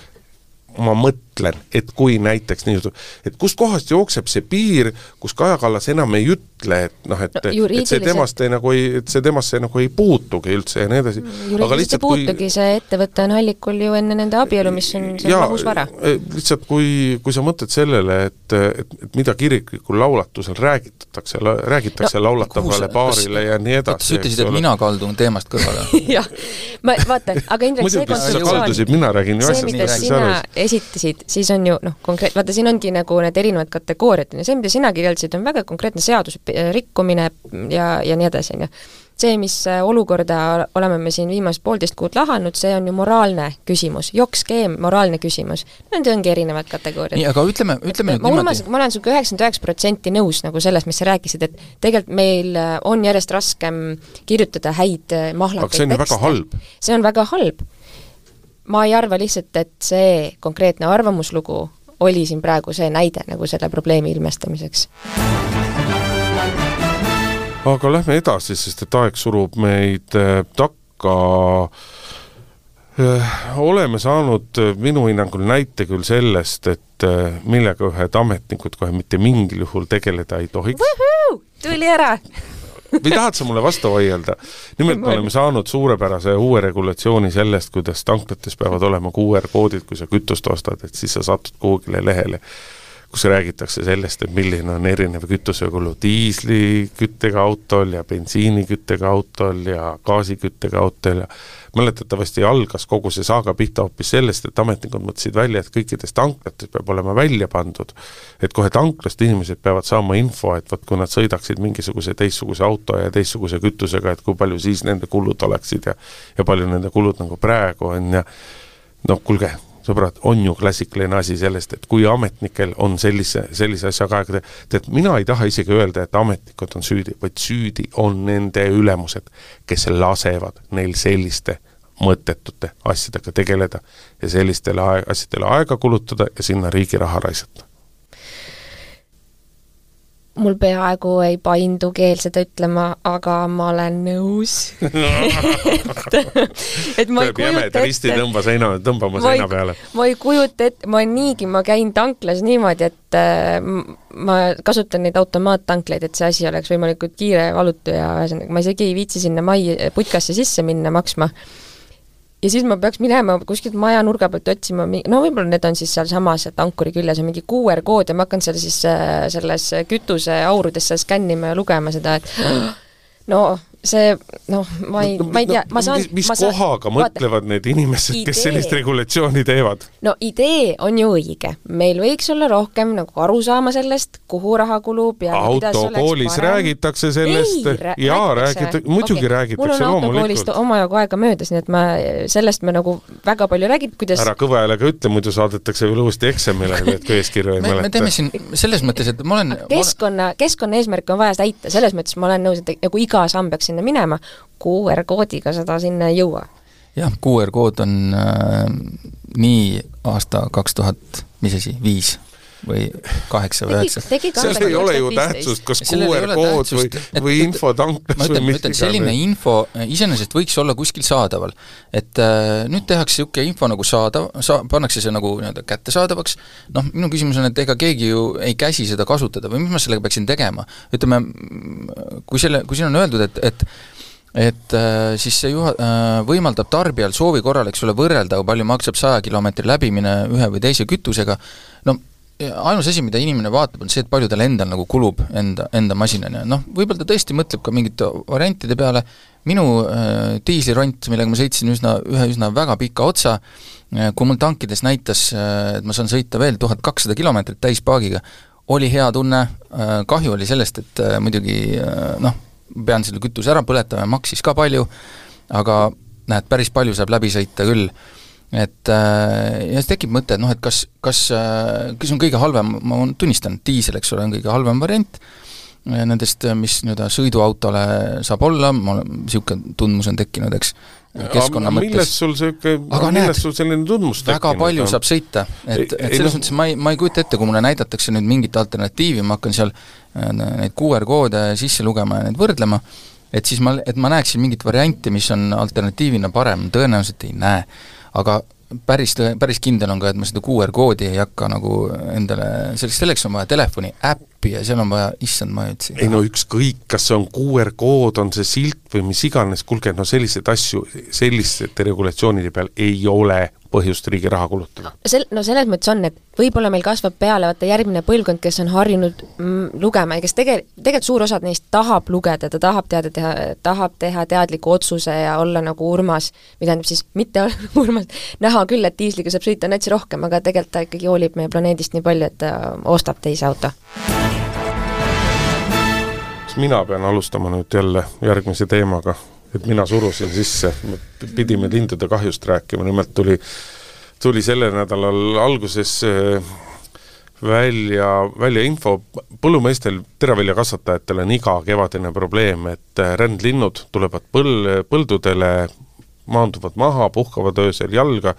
ma mõtlen, et kui näiteks nii, et kuskohast jookseb see piir, kus Kaja Kallas enam ei ütle, et noh, et no, et see temast ei nagu ei, et see temasse nagu ei puutugi üldse ja nii edasi. juriidiliselt ei puutugi kui..., see ettevõte on hallikul ju enne nende abielu, mis on, see on lahus vara. E, lihtsalt kui, kui sa mõtled sellele, et, et, et mida kiriklikul laulatusel räägitatakse, räägitakse no, laulatavale paarile ja nii edasi. sa ütlesid, et ole. mina kaldun teemast kõrvale jah, ma, vaata, aga Indrek, see kontseptsioon sa kaldusid, mina räägin ju asjast, mida sina esitasid, siis on ju noh, konkreet-, vaata siin ongi nagu need erinevad kategooriad, on ju, see, mida sina kirjeldasid, on väga konkreetne seaduse rikkumine ja, ja nii edasi, on ju. see, mis äh, olukorda oleme me siin viimased poolteist kuud lahanud, see on ju moraalne küsimus, jokk-skeem, moraalne küsimus. Need ongi erinevad kategooriad. nii, aga ütleme, ütleme nüüd niimoodi. ma olen sinuga üheksakümmend üheksa protsenti nõus nagu selles, mis sa rääkisid, et tegelikult meil äh, on järjest raskem kirjutada häid äh, mahlakaid tekste. see on väga halb. see on väga halb ma ei arva lihtsalt, et see konkreetne arvamuslugu oli siin praegu see näide nagu selle probleemi ilmestamiseks. aga lähme edasi, sest et aeg surub meid äh, takka. Äh, oleme saanud äh, minu hinnangul näite küll sellest, et millega ühed ametnikud kohe mitte mingil juhul tegeleda ei tohiks. tuli ära või tahad sa mulle vastu vaielda? nimelt me oleme saanud suurepärase uue regulatsiooni sellest, kuidas tanklates peavad olema QR-koodid, kui sa kütust ostad, et siis sa satud kuhugile lehele kus räägitakse sellest, et milline on erinev kütusekulu diisliküttega autol ja bensiiniküttega autol ja gaasiküttega autol ja mäletatavasti algas kogu see saaga pihta hoopis sellest, et ametnikud mõtlesid välja, et kõikides tanklates peab olema välja pandud, et kohe tanklast inimesed peavad saama info, et vot kui nad sõidaksid mingisuguse teistsuguse auto ja teistsuguse kütusega, et kui palju siis nende kulud oleksid ja ja palju nende kulud nagu praegu on ja noh, kuulge, sõbrad, on ju klassikaline asi sellest, et kui ametnikel on sellise, sellise asjaga aega teha, tead, mina ei taha isegi öelda, et ametnikud on süüdi, vaid süüdi on nende ülemused, kes lasevad neil selliste mõttetute asjadega tegeleda ja sellistele asjadele aega kulutada ja sinna riigi raha raisata mul peaaegu ei paindu keel seda ütlema, aga ma olen nõus et, et ma ei kujuta ette. risti tõmba seina, tõmbama seina peale. ma ei kujuta ette, ma niigi, ma käin tanklas niimoodi, et äh, ma kasutan neid automaattanklaid, et see asi oleks võimalikult kiire valutu ja ühesõnaga, ma isegi ei viitsi sinna mai putkasse sisse minna maksma ja siis ma peaks minema kuskilt maja nurga pealt otsima, no võib-olla need on siis sealsamas, et ankuri küljes on mingi QR kood ja ma hakkan seal siis äh, selles kütuseaurudes seal skännima ja lugema seda, et no see noh, ma ei no,, ma ei tea no,, ma saan mis, mis saan, kohaga vaata, mõtlevad need inimesed, kes sellist regulatsiooni teevad? no idee on ju õige, meil võiks olla rohkem nagu arusaama sellest, kuhu raha kulub ja autokoolis räägitakse sellest, jaa, räägitakse, muidugi okay. räägitakse, mul on autokoolist omajagu aega möödas, nii et ma, sellest me nagu väga palju räägime, kuidas ära kõva häälega ütle, muidu saadetakse veel uuesti eksamile, et kui eeskirju ei mäleta. me teeme siin selles mõttes, et ma olen keskkonna, keskkonna eesmärke on vaja täita, selles mõttes ma olen nõus, et nagu iga samm peaks sinna minema, QR-koodiga seda sinna ei jõua. jah, QR-kood on äh, nii aasta kaks tuhat, mis asi, viis või kaheksa või üheksa. seal ei ole ju tähtsust, kas QR-kood või, või info tanklas või mis iganes. selline info iseenesest võiks olla kuskil saadaval. et äh, nüüd tehakse niisugune info nagu saadav, sa-, pannakse see nagu nii-öelda kättesaadavaks, noh, minu küsimus on, et ega keegi ju ei käsi seda kasutada või mis ma sellega peaksin tegema? ütleme, kui selle, kui siin on öeldud, et, et et äh, siis see juha-, äh, võimaldab tarbijal soovi korral, eks ole, võrrelda, kui palju maksab saja kilomeetri läbimine ühe või teise kütusega, no ainus asi, mida inimene vaatab, on see, et palju tal endal nagu kulub enda, enda masinani, noh, võib-olla ta tõesti mõtleb ka mingite variantide peale, minu äh, diisliront, millega ma sõitsin üsna, ühe üsna väga pika otsa äh,, kui mul tankides näitas äh,, et ma saan sõita veel tuhat kakssada kilomeetrit täispaagiga, oli hea tunne äh,, kahju oli sellest, et äh, muidugi äh, noh, pean selle kütuse ära põletama ja maksis ka palju, aga näed, päris palju saab läbi sõita küll. Et äh, ja siis tekib mõte, et noh, et kas, kas, äh, kes on kõige halvem, ma tunnistan, diisel, eks ole, on kõige halvem variant, äh, nendest, mis nii-öelda sõiduautole saab olla, mul niisugune tundmus on tekkinud, eks, keskkonna mõttes. millest sul niisugune, millest sul selline tundmus tekkinud väga palju on? saab sõita, et, et selles mõttes ma ei, ma ei kujuta ette, kui mulle näidatakse nüüd mingit alternatiivi, ma hakkan seal Äh, neid QR-koode sisse lugema ja neid võrdlema, et siis ma, et ma näeksin mingit varianti, mis on alternatiivina parem, tõenäoliselt ei näe. Aga päris, päris kindel on ka, et ma seda QR-koodi ei hakka nagu endale, selleks, selleks on vaja telefoni äppi ja seal on vaja, issand, ma ei üldse ei no ükskõik, kas see on QR-kood, on see silt või mis iganes, kuulge, no selliseid asju selliste regulatsioonide peal ei ole põhjust riigi raha kulutada. sel-, no selles mõttes on, et võib-olla meil kasvab peale vaata järgmine põlvkond, kes on harjunud mm, lugema ja kes tege-, tegelikult suur osa neist tahab lugeda, ta tahab teada teha, tahab teha teadliku otsuse ja olla nagu Urmas, mida tähendab siis mitte olla Urmas, näha küll, et diisliga saab sõita näiteks rohkem, aga tegelikult ta ikkagi hoolib meie planeedist nii palju, et ta ostab teise auto. mina pean alustama nüüd jälle järgmise teemaga? Et mina surusin sisse, pidime lindude kahjust rääkima, nimelt tuli, tuli selle nädalal alguses äh, välja, välja info, põllumeestel, teraviljakasvatajatel on iga kevadine probleem, et äh, rändlinnud tulevad põl-, põldudele, maanduvad maha, puhkavad öösel jalga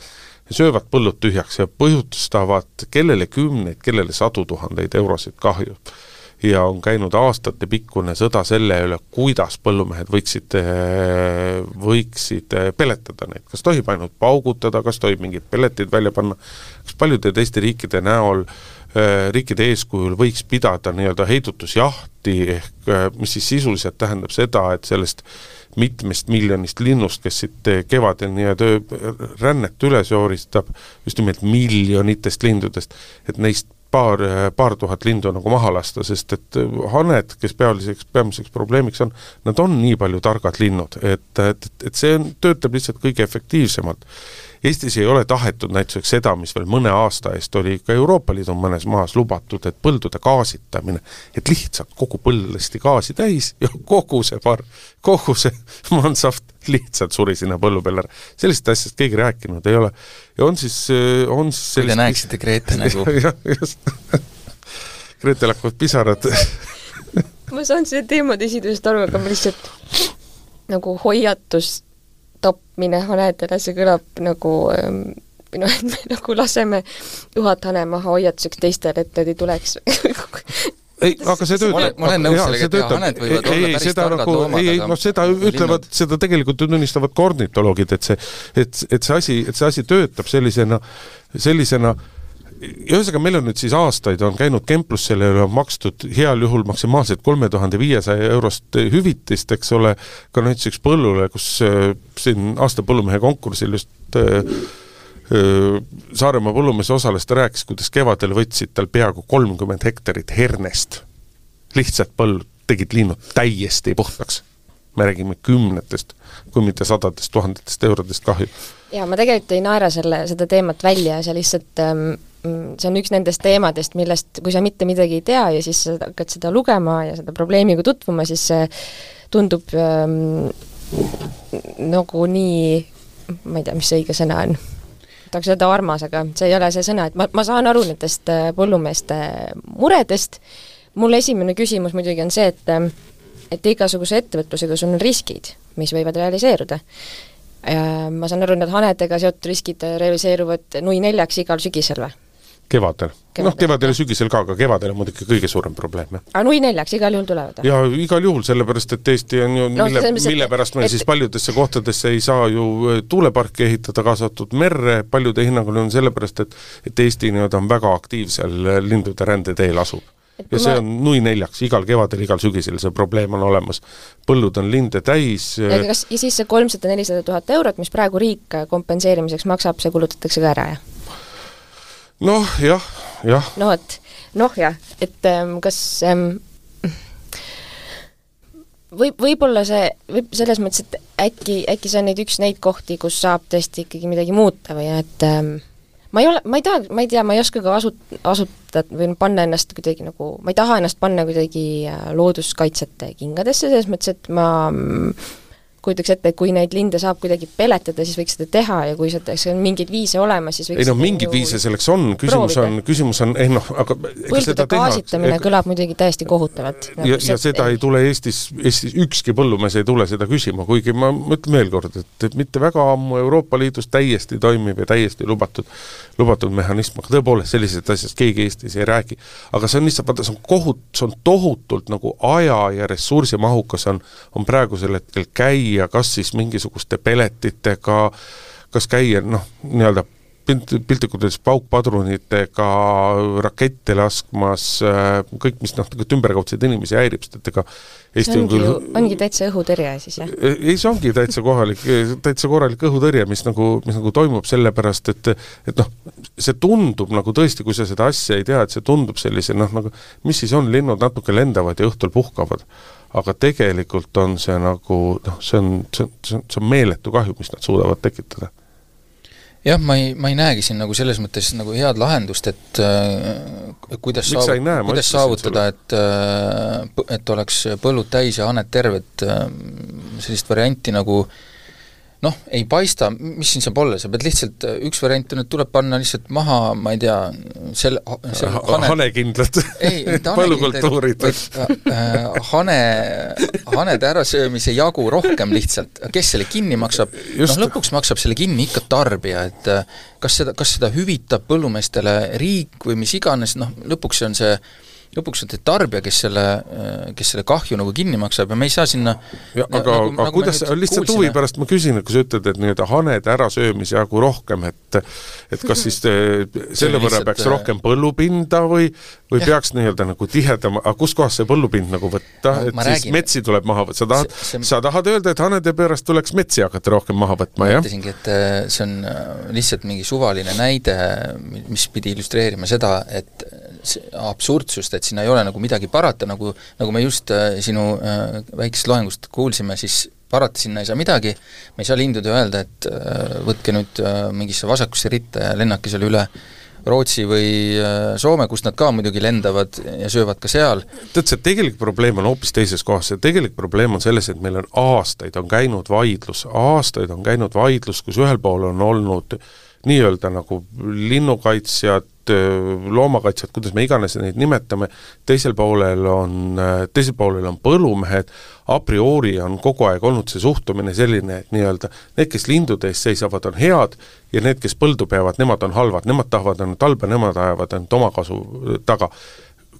ja söövad põllud tühjaks ja põhjustavad kellele kümneid, kellele sadu tuhandeid eurosid kahju ja on käinud aastatepikkune sõda selle üle, kuidas põllumehed võiksid, võiksid peletada neid, kas tohib ainult paugutada, kas tohib mingid pelletid välja panna, kas paljude teiste riikide näol riikide eeskujul võiks pidada nii-öelda heidutusjahti, ehk mis siis sisuliselt tähendab seda, et sellest mitmest miljonist linnust, kes siit kevadel nii-öelda rännet üles jooristab, just nimelt miljonitest lindudest, et neist paar, paar tuhat lindu nagu maha lasta, sest et haned, kes pealiseks, peamiseks probleemiks on, nad on nii palju targad linnud, et, et, et see on, töötab lihtsalt kõige efektiivsemalt. Eestis ei ole tahetud näituseks seda, mis veel mõne aasta eest oli ka Euroopa Liidu mõnes maas lubatud, et põldude gaasitamine, et lihtsalt kogu põld lasti gaasi täis ja kogu see par-, kogu see mansahvt lihtsalt suri sinna põllu peale ära. sellisest asjast keegi rääkinud ei ole. ja on siis, on siis sellist... kui te näeksite Grete nägu. Gretel hakkavad pisarad ma saan selle teemade esitlusest aru, aga ma lihtsalt nagu hoiatus tapmine hanedele, see kõlab nagu ähm, või noh, et me nagu laseme tuhat hane maha hoiatuseks teistele, et nad ei tuleks. Ei, aga see töötab. ma olen nõus sellega, et haned võivad ei, olla päris targad nagu, loomad, ei, ei noh, seda ütlevad, seda tegelikult tunnistavad kornitoloogid, et see, et, et see asi, et see asi töötab sellisena, sellisena äh, ühesõnaga, meil on nüüd siis aastaid on käinud kemplus, sellele on makstud heal juhul maksimaalselt kolme tuhande viiesaja eurost hüvitist, eks ole, ka näiteks põllule, kus äh, siin aasta põllumehe konkursil just äh, äh, Saaremaa põllumees osales, ta rääkis, kuidas kevadel võtsid tal peaaegu kolmkümmend hektarit hernest. lihtsalt põld tegid linnud täiesti puhtaks. Me räägime kümnetest, kui mitte sadadest tuhandetest eurodest kahju. jaa, ma tegelikult ei naera selle, seda teemat välja, see lihtsalt ähm, see on üks nendest teemadest, millest, kui sa mitte midagi ei tea ja siis sa hakkad seda lugema ja seda probleemiga tutvuma, siis see tundub ähm, nagu nii, ma ei tea, mis see õige sõna on, tahaks öelda armas, aga see ei ole see sõna, et ma, ma saan aru nendest äh, põllumeeste muredest, mul esimene küsimus muidugi on see, et ähm, et igasuguse ettevõtlusega sul on riskid, mis võivad realiseeruda ma saan aru, need hanedega seotud riskid realiseeruvad nui neljaks igal sügisel või? kevadel, kevadel.. noh, kevadel ja sügisel ka, aga kevadel on muidugi kõige suurem probleem, jah. aga nui neljaks igal juhul tulevad? jaa, igal juhul, sellepärast et Eesti on ju no, mille, mille pärast me et... siis paljudesse kohtadesse ei saa ju äh, tuuleparki ehitada, kaasa arvatud merre, paljude hinnangul on sellepärast, et et Eesti nii-öelda on väga aktiivsel äh, lindude rändeteel asub. Ja see on nui neljaks, igal kevadel, igal sügisel see probleem on olemas. põllud on linde täis äh, kas, ja siis see kolmsada, nelisada tuhat eurot, mis praegu riik kompenseerimiseks maksab, see kulutatakse ka ära, jah? noh, jah, jah. no vot, noh jah, et ähm, kas ähm, võib, võib-olla see, võib selles mõttes, et äkki, äkki see on nüüd üks neid kohti, kus saab tõesti ikkagi midagi muuta või et ähm, ma ei ole, ma ei taha, ma ei tea, ma ei oska ka asut-, asutada või panna ennast kuidagi nagu, ma ei taha ennast panna kuidagi äh, looduskaitsjate kingadesse, selles mõttes, et ma mm, kujutaks ette, et kui neid linde saab kuidagi peletada, siis võiks seda teha ja kui selleks on mingeid viise olemas, siis võiks ei noh, mingeid viise selleks on, küsimus proovida. on, küsimus on, ei noh, aga põldude gaasitamine kõlab muidugi täiesti kohutavalt. ja, ja see, seda ei tule Eestis, Eestis ükski põllumees ei tule seda küsima, kuigi ma ütlen veel kord, et, mitte väga ammu Euroopa Liidus täiesti toimiv ja täiesti lubatud, lubatud mehhanism, aga tõepoolest sellisest asjast keegi Eestis ei räägi. aga see on lihtsalt, vaata, see on kohut-, see on tohutult nagu aja ja ressursimahukas on, on praegusel hetkel käia käia kas siis mingisuguste pelletitega, kas käia noh, nii-öelda pilt, piltlikult öeldes paukpadrunitega rakette laskmas, kõik, mis noh, tegelikult ümberkaudseid inimesi häirib, sest et ega Eesti ongi on küll ongi täitsa õhutõrje siis, jah? ei, see ongi täitsa kohalik, täitsa korralik õhutõrje, mis nagu, mis nagu toimub sellepärast, et et noh, see tundub nagu tõesti, kui sa seda asja ei tea, et see tundub sellise noh, nagu mis siis on, linnud natuke lendavad ja õhtul puhkavad aga tegelikult on see nagu noh, see on, see on, see on, see on meeletu kahju, mis nad suudavad tekitada. Jah, ma ei, ma ei näegi siin nagu selles mõttes nagu head lahendust, et äh, kuidas Miks saav-, näe, kuidas saavutada, et äh, et oleks põllud täis ja haned terved äh,, sellist varianti nagu äh, noh, ei paista, mis siin saab olla, sa pead lihtsalt, üks variant on, et tuleb panna lihtsalt maha, ma ei tea, selle, selle hane, hanekindlad. Põllukultuurid. Äh, hane, hanede ärasöömise jagu rohkem lihtsalt, kes selle kinni maksab, noh lõpuks maksab selle kinni ikka tarbija, et äh, kas seda, kas seda hüvitab põllumeestele riik või mis iganes, noh lõpuks see on see lõpuks on see tarbija, kes selle, kes selle kahju nagu kinni maksab ja me ei saa sinna ja aga nagu,, aga nagu kuidas, lihtsalt huvi pärast ma küsin, et kui sa ütled, et nii-öelda hanede ärasöömise jagu rohkem, et et kas siis selle võrra peaks äh, rohkem põllupinda või või ja. peaks nii-öelda nagu tihedama, aga kuskohast see põllupind nagu võtta, et siis räägin. metsi tuleb maha võtta, sa tahad, sa tahad öelda, et hanede pärast tuleks metsi hakata rohkem maha võtma, jah? ma ütlesingi, et äh, see on äh, lihtsalt mingi suvaline näide, mis pidi illustreerima seda, et absurdsust, et sinna ei ole nagu midagi parata, nagu nagu me just äh, sinu äh, väikesest loengust kuulsime, siis parata sinna ei saa midagi, me ei saa lindudele öelda, et äh, võtke nüüd äh, mingisse vasakusse ritta ja lennake seal üle Rootsi või äh, Soome, kust nad ka muidugi lendavad ja söövad ka seal. tead, see tegelik probleem on hoopis teises kohas, see tegelik probleem on selles, et meil on aastaid on käinud vaidlus, aastaid on käinud vaidlus, kus ühel pool on olnud nii-öelda nagu linnukaitsjad, loomakaitsjad, kuidas me iganes neid nimetame, teisel poolel on, teisel poolel on põllumehed, a priori on kogu aeg olnud see suhtumine selline, et nii-öelda need, kes lindude eest seisavad, on head ja need, kes põldu peavad, nemad on halvad, nemad tahavad ainult halba, nemad ajavad ainult oma kasu taga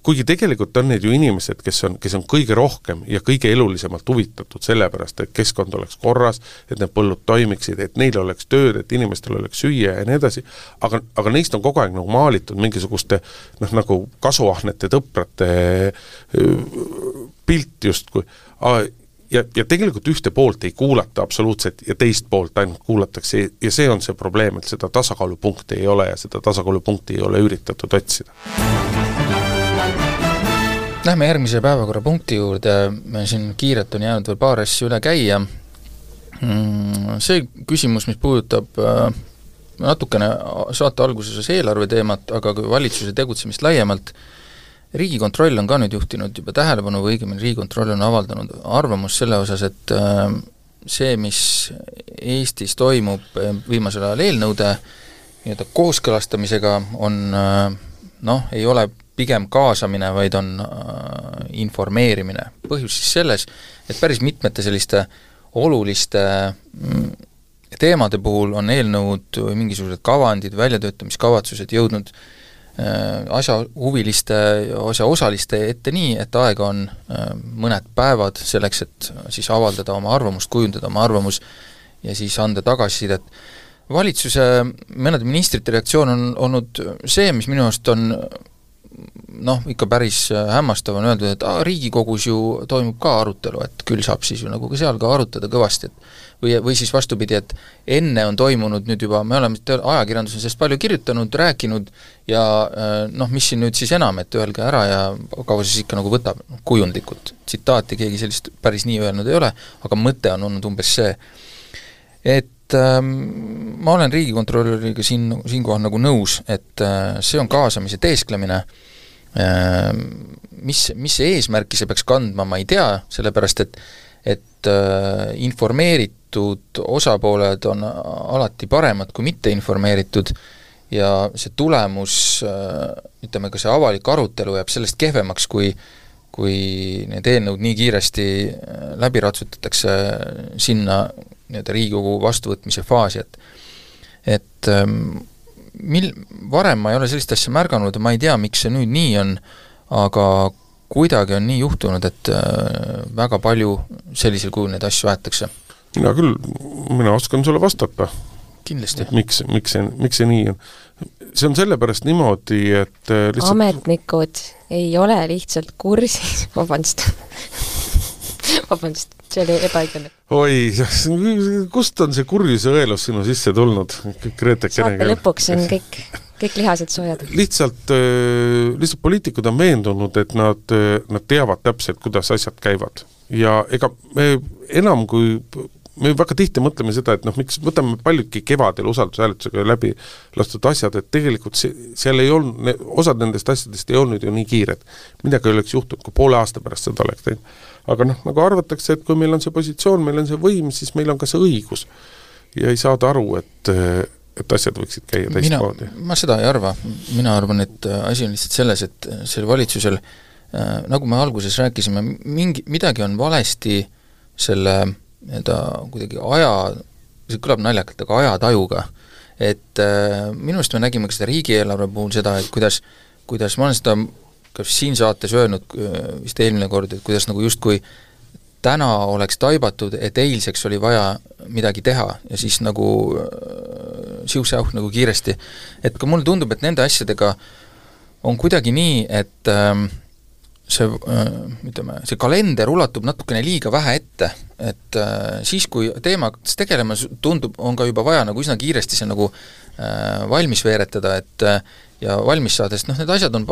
kuigi tegelikult on need ju inimesed, kes on, kes on kõige rohkem ja kõige elulisemalt huvitatud sellepärast, et keskkond oleks korras, et need põllud toimiksid, et neil oleks tööd, et inimestel oleks süüa ja nii edasi, aga, aga neist on kogu aeg nagu maalitud mingisuguste noh, nagu kasuahnete tõprate pilt justkui ja, ja tegelikult ühte poolt ei kuulata absoluutselt ja teist poolt ainult kuulatakse ja see on see probleem, et seda tasakaalupunkti ei ole ja seda tasakaalupunkti ei ole üritatud otsida. Lähme järgmise päevakorrapunkti juurde, siin kiirelt on jäänud veel paar asja üle käia, mm, see küsimus, mis puudutab äh, natukene saate alguses eelarve teemat, aga ka valitsuse tegutsemist laiemalt, Riigikontroll on ka nüüd juhtinud juba tähelepanu või õigemini Riigikontroll on avaldanud arvamust selle osas, et äh, see, mis Eestis toimub äh, viimasel ajal eelnõude nii-öelda kooskõlastamisega, on noh, ei ole pigem kaasamine, vaid on äh, informeerimine. põhjus siis selles, et päris mitmete selliste oluliste mm, teemade puhul on eelnõud või mingisugused kavandid, väljatöötamiskavatsused jõudnud äh, asjahuviliste, asjaosaliste ette nii, et aega on äh, mõned päevad selleks, et siis avaldada oma arvamust, kujundada oma arvamus ja siis anda tagasisidet. valitsuse mõnede ministrite reaktsioon on olnud see, mis minu arust on noh, ikka päris äh, hämmastav on öeldud, et aa, Riigikogus ju toimub ka arutelu, et küll saab siis ju nagu ka seal ka arutada kõvasti, et või, või siis vastupidi, et enne on toimunud nüüd juba, me oleme ajakirjanduses sellest palju kirjutanud, rääkinud ja äh, noh, mis siin nüüd siis enam, et öelge ära ja kaua siis ikka nagu võtab, noh kujundlikult. tsitaati keegi sellist päris nii öelnud ei ole, aga mõte on olnud umbes see, et ma olen Riigikontrolöriga siin, siinkohal nagu nõus, et äh, see on kaasamise teesklemine. Äh,, Ehm, mis, mis eesmärki see peaks kandma, ma ei tea, sellepärast et et äh, informeeritud osapooled on alati paremad kui mitteinformeeritud ja see tulemus äh,, ütleme ka see avalik arutelu jääb sellest kehvemaks, kui kui need eelnõud nii kiiresti läbi ratsutatakse sinna nii-öelda Riigikogu vastuvõtmise faasi, et et ähm, mil-, varem ma ei ole sellist asja märganud ja ma ei tea, miks see nüüd nii on, aga kuidagi on nii juhtunud, et äh, väga palju sellisel kujul neid asju aetakse. mina küll, mina oskan sulle vastata. kindlasti. miks, miks see, miks see nii on? see on sellepärast niimoodi, et äh, lihtsalt ametnikud ei ole lihtsalt kursis, vabandust vabandust, see oli ebaõiglane. Oi, kust on see kurjuse õelus sinu sisse tulnud, Grete Kenega? saate lõpuks on kõik, kõik lihased soojad. lihtsalt, äh, lihtsalt poliitikud on veendunud, et nad, äh, nad teavad täpselt, kuidas asjad käivad. ja ega me enam kui me väga tihti mõtleme seda, et noh, miks võtame paljudki kevadel usaldushääletusega läbi lastud asjad, et tegelikult see, seal ei olnud, osad nendest asjadest ei olnud ju nii kiired. midagi oleks juhtunud, kui poole aasta pärast seda oleks teinud. Aga noh, nagu arvatakse, et kui meil on see positsioon, meil on see võim, siis meil on ka see õigus. ja ei saada aru, et et asjad võiksid käia teistmoodi. ma seda ei arva, mina arvan, et asi on lihtsalt selles, et sel valitsusel äh, nagu me alguses rääkisime, mingi, midagi on valesti selle nii-öelda kuidagi aja, see kõlab naljakalt, aga ajatajuga. et äh, minu arust me nägime ka seda riigieelarve puhul seda, et kuidas, kuidas ma olen seda ka siin saates öelnud vist eelmine kord, et kuidas nagu justkui täna oleks taibatud, et eilseks oli vaja midagi teha ja siis nagu siuh-säuh nagu kiiresti. et ka mulle tundub, et nende asjadega on kuidagi nii, et äh, see ütleme, see kalender ulatub natukene liiga vähe ette, et äh, siis, kui teemaga tegelema tundub, on ka juba vaja nagu üsna kiiresti see nagu äh, valmis veeretada, et äh, ja valmis saada, sest noh, need asjad on,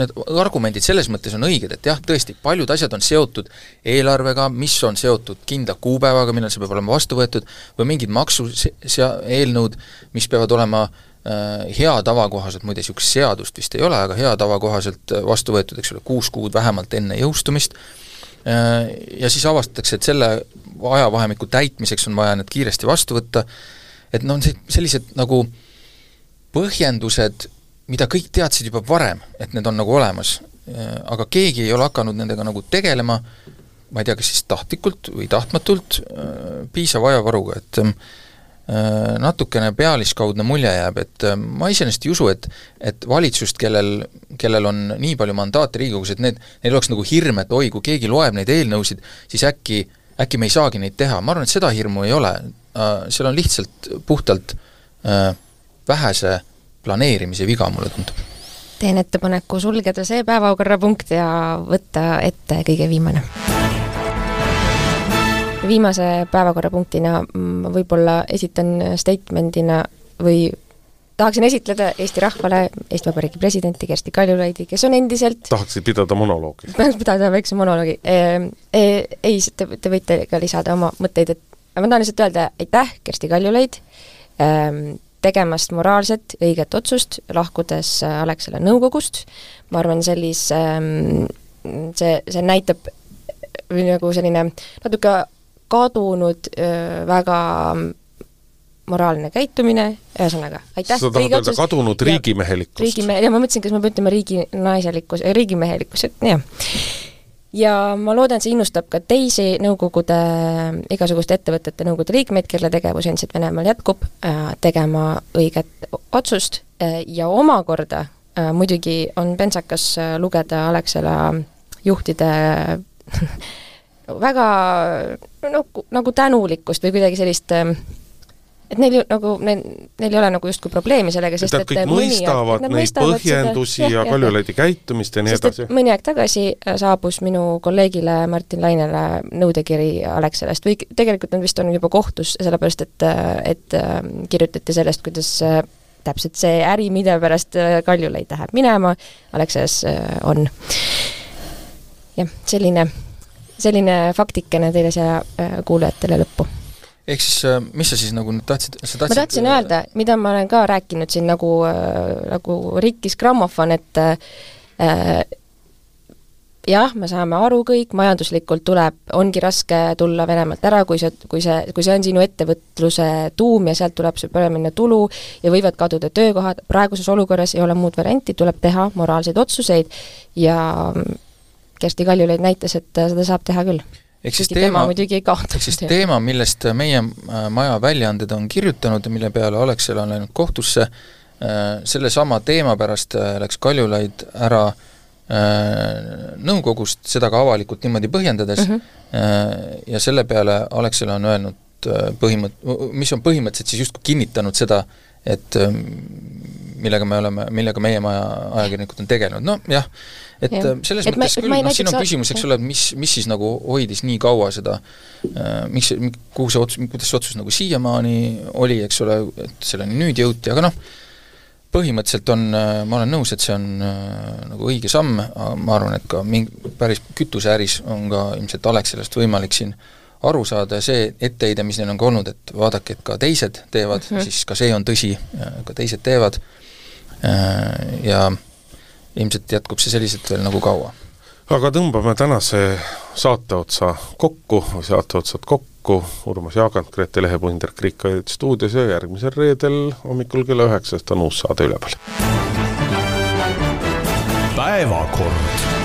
need argumendid selles mõttes on õiged, et jah, tõesti, paljud asjad on seotud eelarvega, mis on seotud kindla kuupäevaga, millal see peab olema vastu võetud, või mingid maksu sea-, eelnõud, mis peavad olema äh, Äh, hea tava kohaselt, muide niisugust seadust vist ei ole, aga hea tava kohaselt vastu võetud, eks ole, kuus kuud vähemalt enne jõustumist, äh, ja siis avastatakse, et selle ajavahemiku täitmiseks on vaja need kiiresti vastu võtta, et noh, sellised nagu põhjendused, mida kõik teadsid juba varem, et need on nagu olemas, äh, aga keegi ei ole hakanud nendega nagu tegelema, ma ei tea, kas siis tahtlikult või tahtmatult, piisava ajavaruga, et Äh, natukene pealiskaudne mulje jääb, et äh, ma iseenesest ei usu, et et valitsust, kellel, kellel on nii palju mandaate Riigikogus, et need, neil oleks nagu hirm, et oi, kui keegi loeb neid eelnõusid, siis äkki, äkki me ei saagi neid teha, ma arvan, et seda hirmu ei ole, äh, seal on lihtsalt puhtalt äh, vähese planeerimise viga, mulle tundub. teen ettepaneku sulgeda see päevakorrapunkt ja võtta ette kõige viimane viimase päevakorrapunktina ma võib-olla esitan statement'ina või tahaksin esitleda Eesti rahvale Eesti Vabariigi presidenti Kersti Kaljulaidi, kes on endiselt tahaksid pidada monoloogi? tahaks pidada väikse monoloogi e,. E, ei, te, te võite ka lisada oma mõtteid, et ma tahan lihtsalt öelda aitäh, Kersti Kaljulaid e,, tegemast moraalset õiget otsust, lahkudes Alexela nõukogust, ma arvan, sellise, see, see näitab või nagu selline natuke kadunud väga moraalne käitumine, ühesõnaga, aitäh sa tahad öelda kadunud riigimehelikkust? riigime-, ja ma mõtlesin, kas me peame ütlema riigi naiselikkus, riigimehelikkus, et jah. Ja ma loodan, see innustab ka teisi nõukogude, igasuguste ettevõtete nõukogude liikmeid, kelle tegevus endiselt Venemaal jätkub, tegema õiget otsust ja omakorda muidugi on pentsakas lugeda Alexela juhtide väga nagu, nagu tänulikkust või kuidagi sellist et neil ju nagu, neil, neil ei ole nagu justkui probleemi sellega, sest et, et kõik mõistavad neid mõistavad põhjendusi seda, ja, ja Kaljulaidi käitumist ja nii edasi. mõni aeg tagasi äh, saabus minu kolleegile Martin Lainele nõudekiri Alexelast või tegelikult nad vist on juba kohtus, sellepärast et, äh, et ähm, kirjutati sellest, kuidas äh, täpselt see äri, mille pärast Kaljulaid läheb minema, Alexelas on jah, selline selline faktikene teile siia äh, kuulajatele lõppu. Ehk siis äh, mis sa siis nagu nüüd tahtsid, sa tahtsid ma tahtsin öelda, mida ma olen ka rääkinud siin nagu, äh, nagu rikkis grammofon, et äh, jah, me saame aru kõik, majanduslikult tuleb, ongi raske tulla Venemaalt ära, kui see, kui see, kui see on sinu ettevõtluse tuum ja sealt tuleb see peamine tulu ja võivad kaduda töökohad, praeguses olukorras ei ole muud varianti, tuleb teha moraalseid otsuseid ja Kersti Kaljulaid näitas, et äh, seda saab teha küll. Ehk siis teema, ehk siis teema, millest meie äh, maja väljaanded on kirjutanud ja mille peale Alexela on läinud kohtusse, äh, sellesama teema pärast läks Kaljulaid ära nõukogust, seda ka avalikult niimoodi põhjendades mm, -hmm. ja selle peale Alexela on öelnud põhimõtt-, mis on põhimõtteliselt siis justkui kinnitanud seda, et millega me oleme, millega meie maja ajakirjanikud on tegelenud, noh jah, et ja. Äh, selles et mõttes ma, küll, noh siin on küsimus, eks ole, et mis, mis siis nagu hoidis nii kaua seda äh,, miks, kuhu see otsus, kuidas see otsus nagu siiamaani oli, eks ole, et selleni nüüd jõuti, aga noh, põhimõtteliselt on, äh, ma olen nõus, et see on äh, nagu õige samm, ma arvan, et ka mingi, päris kütuseäris on ka ilmselt Alexelast võimalik siin aru saada ja see etteheide, mis neil on ka olnud, et vaadake, et ka teised teevad mm, -hmm. siis ka see on tõsi, ka teised teevad äh, ja ilmselt jätkub see selliselt veel nagu kaua. aga tõmbame tänase saate otsa kokku, saate otsad kokku, Urmas Jaagant, Grete Lehepunder, Kriik olid stuudios ja järgmisel reedel hommikul kella üheksast on uus saade üleval. päevakord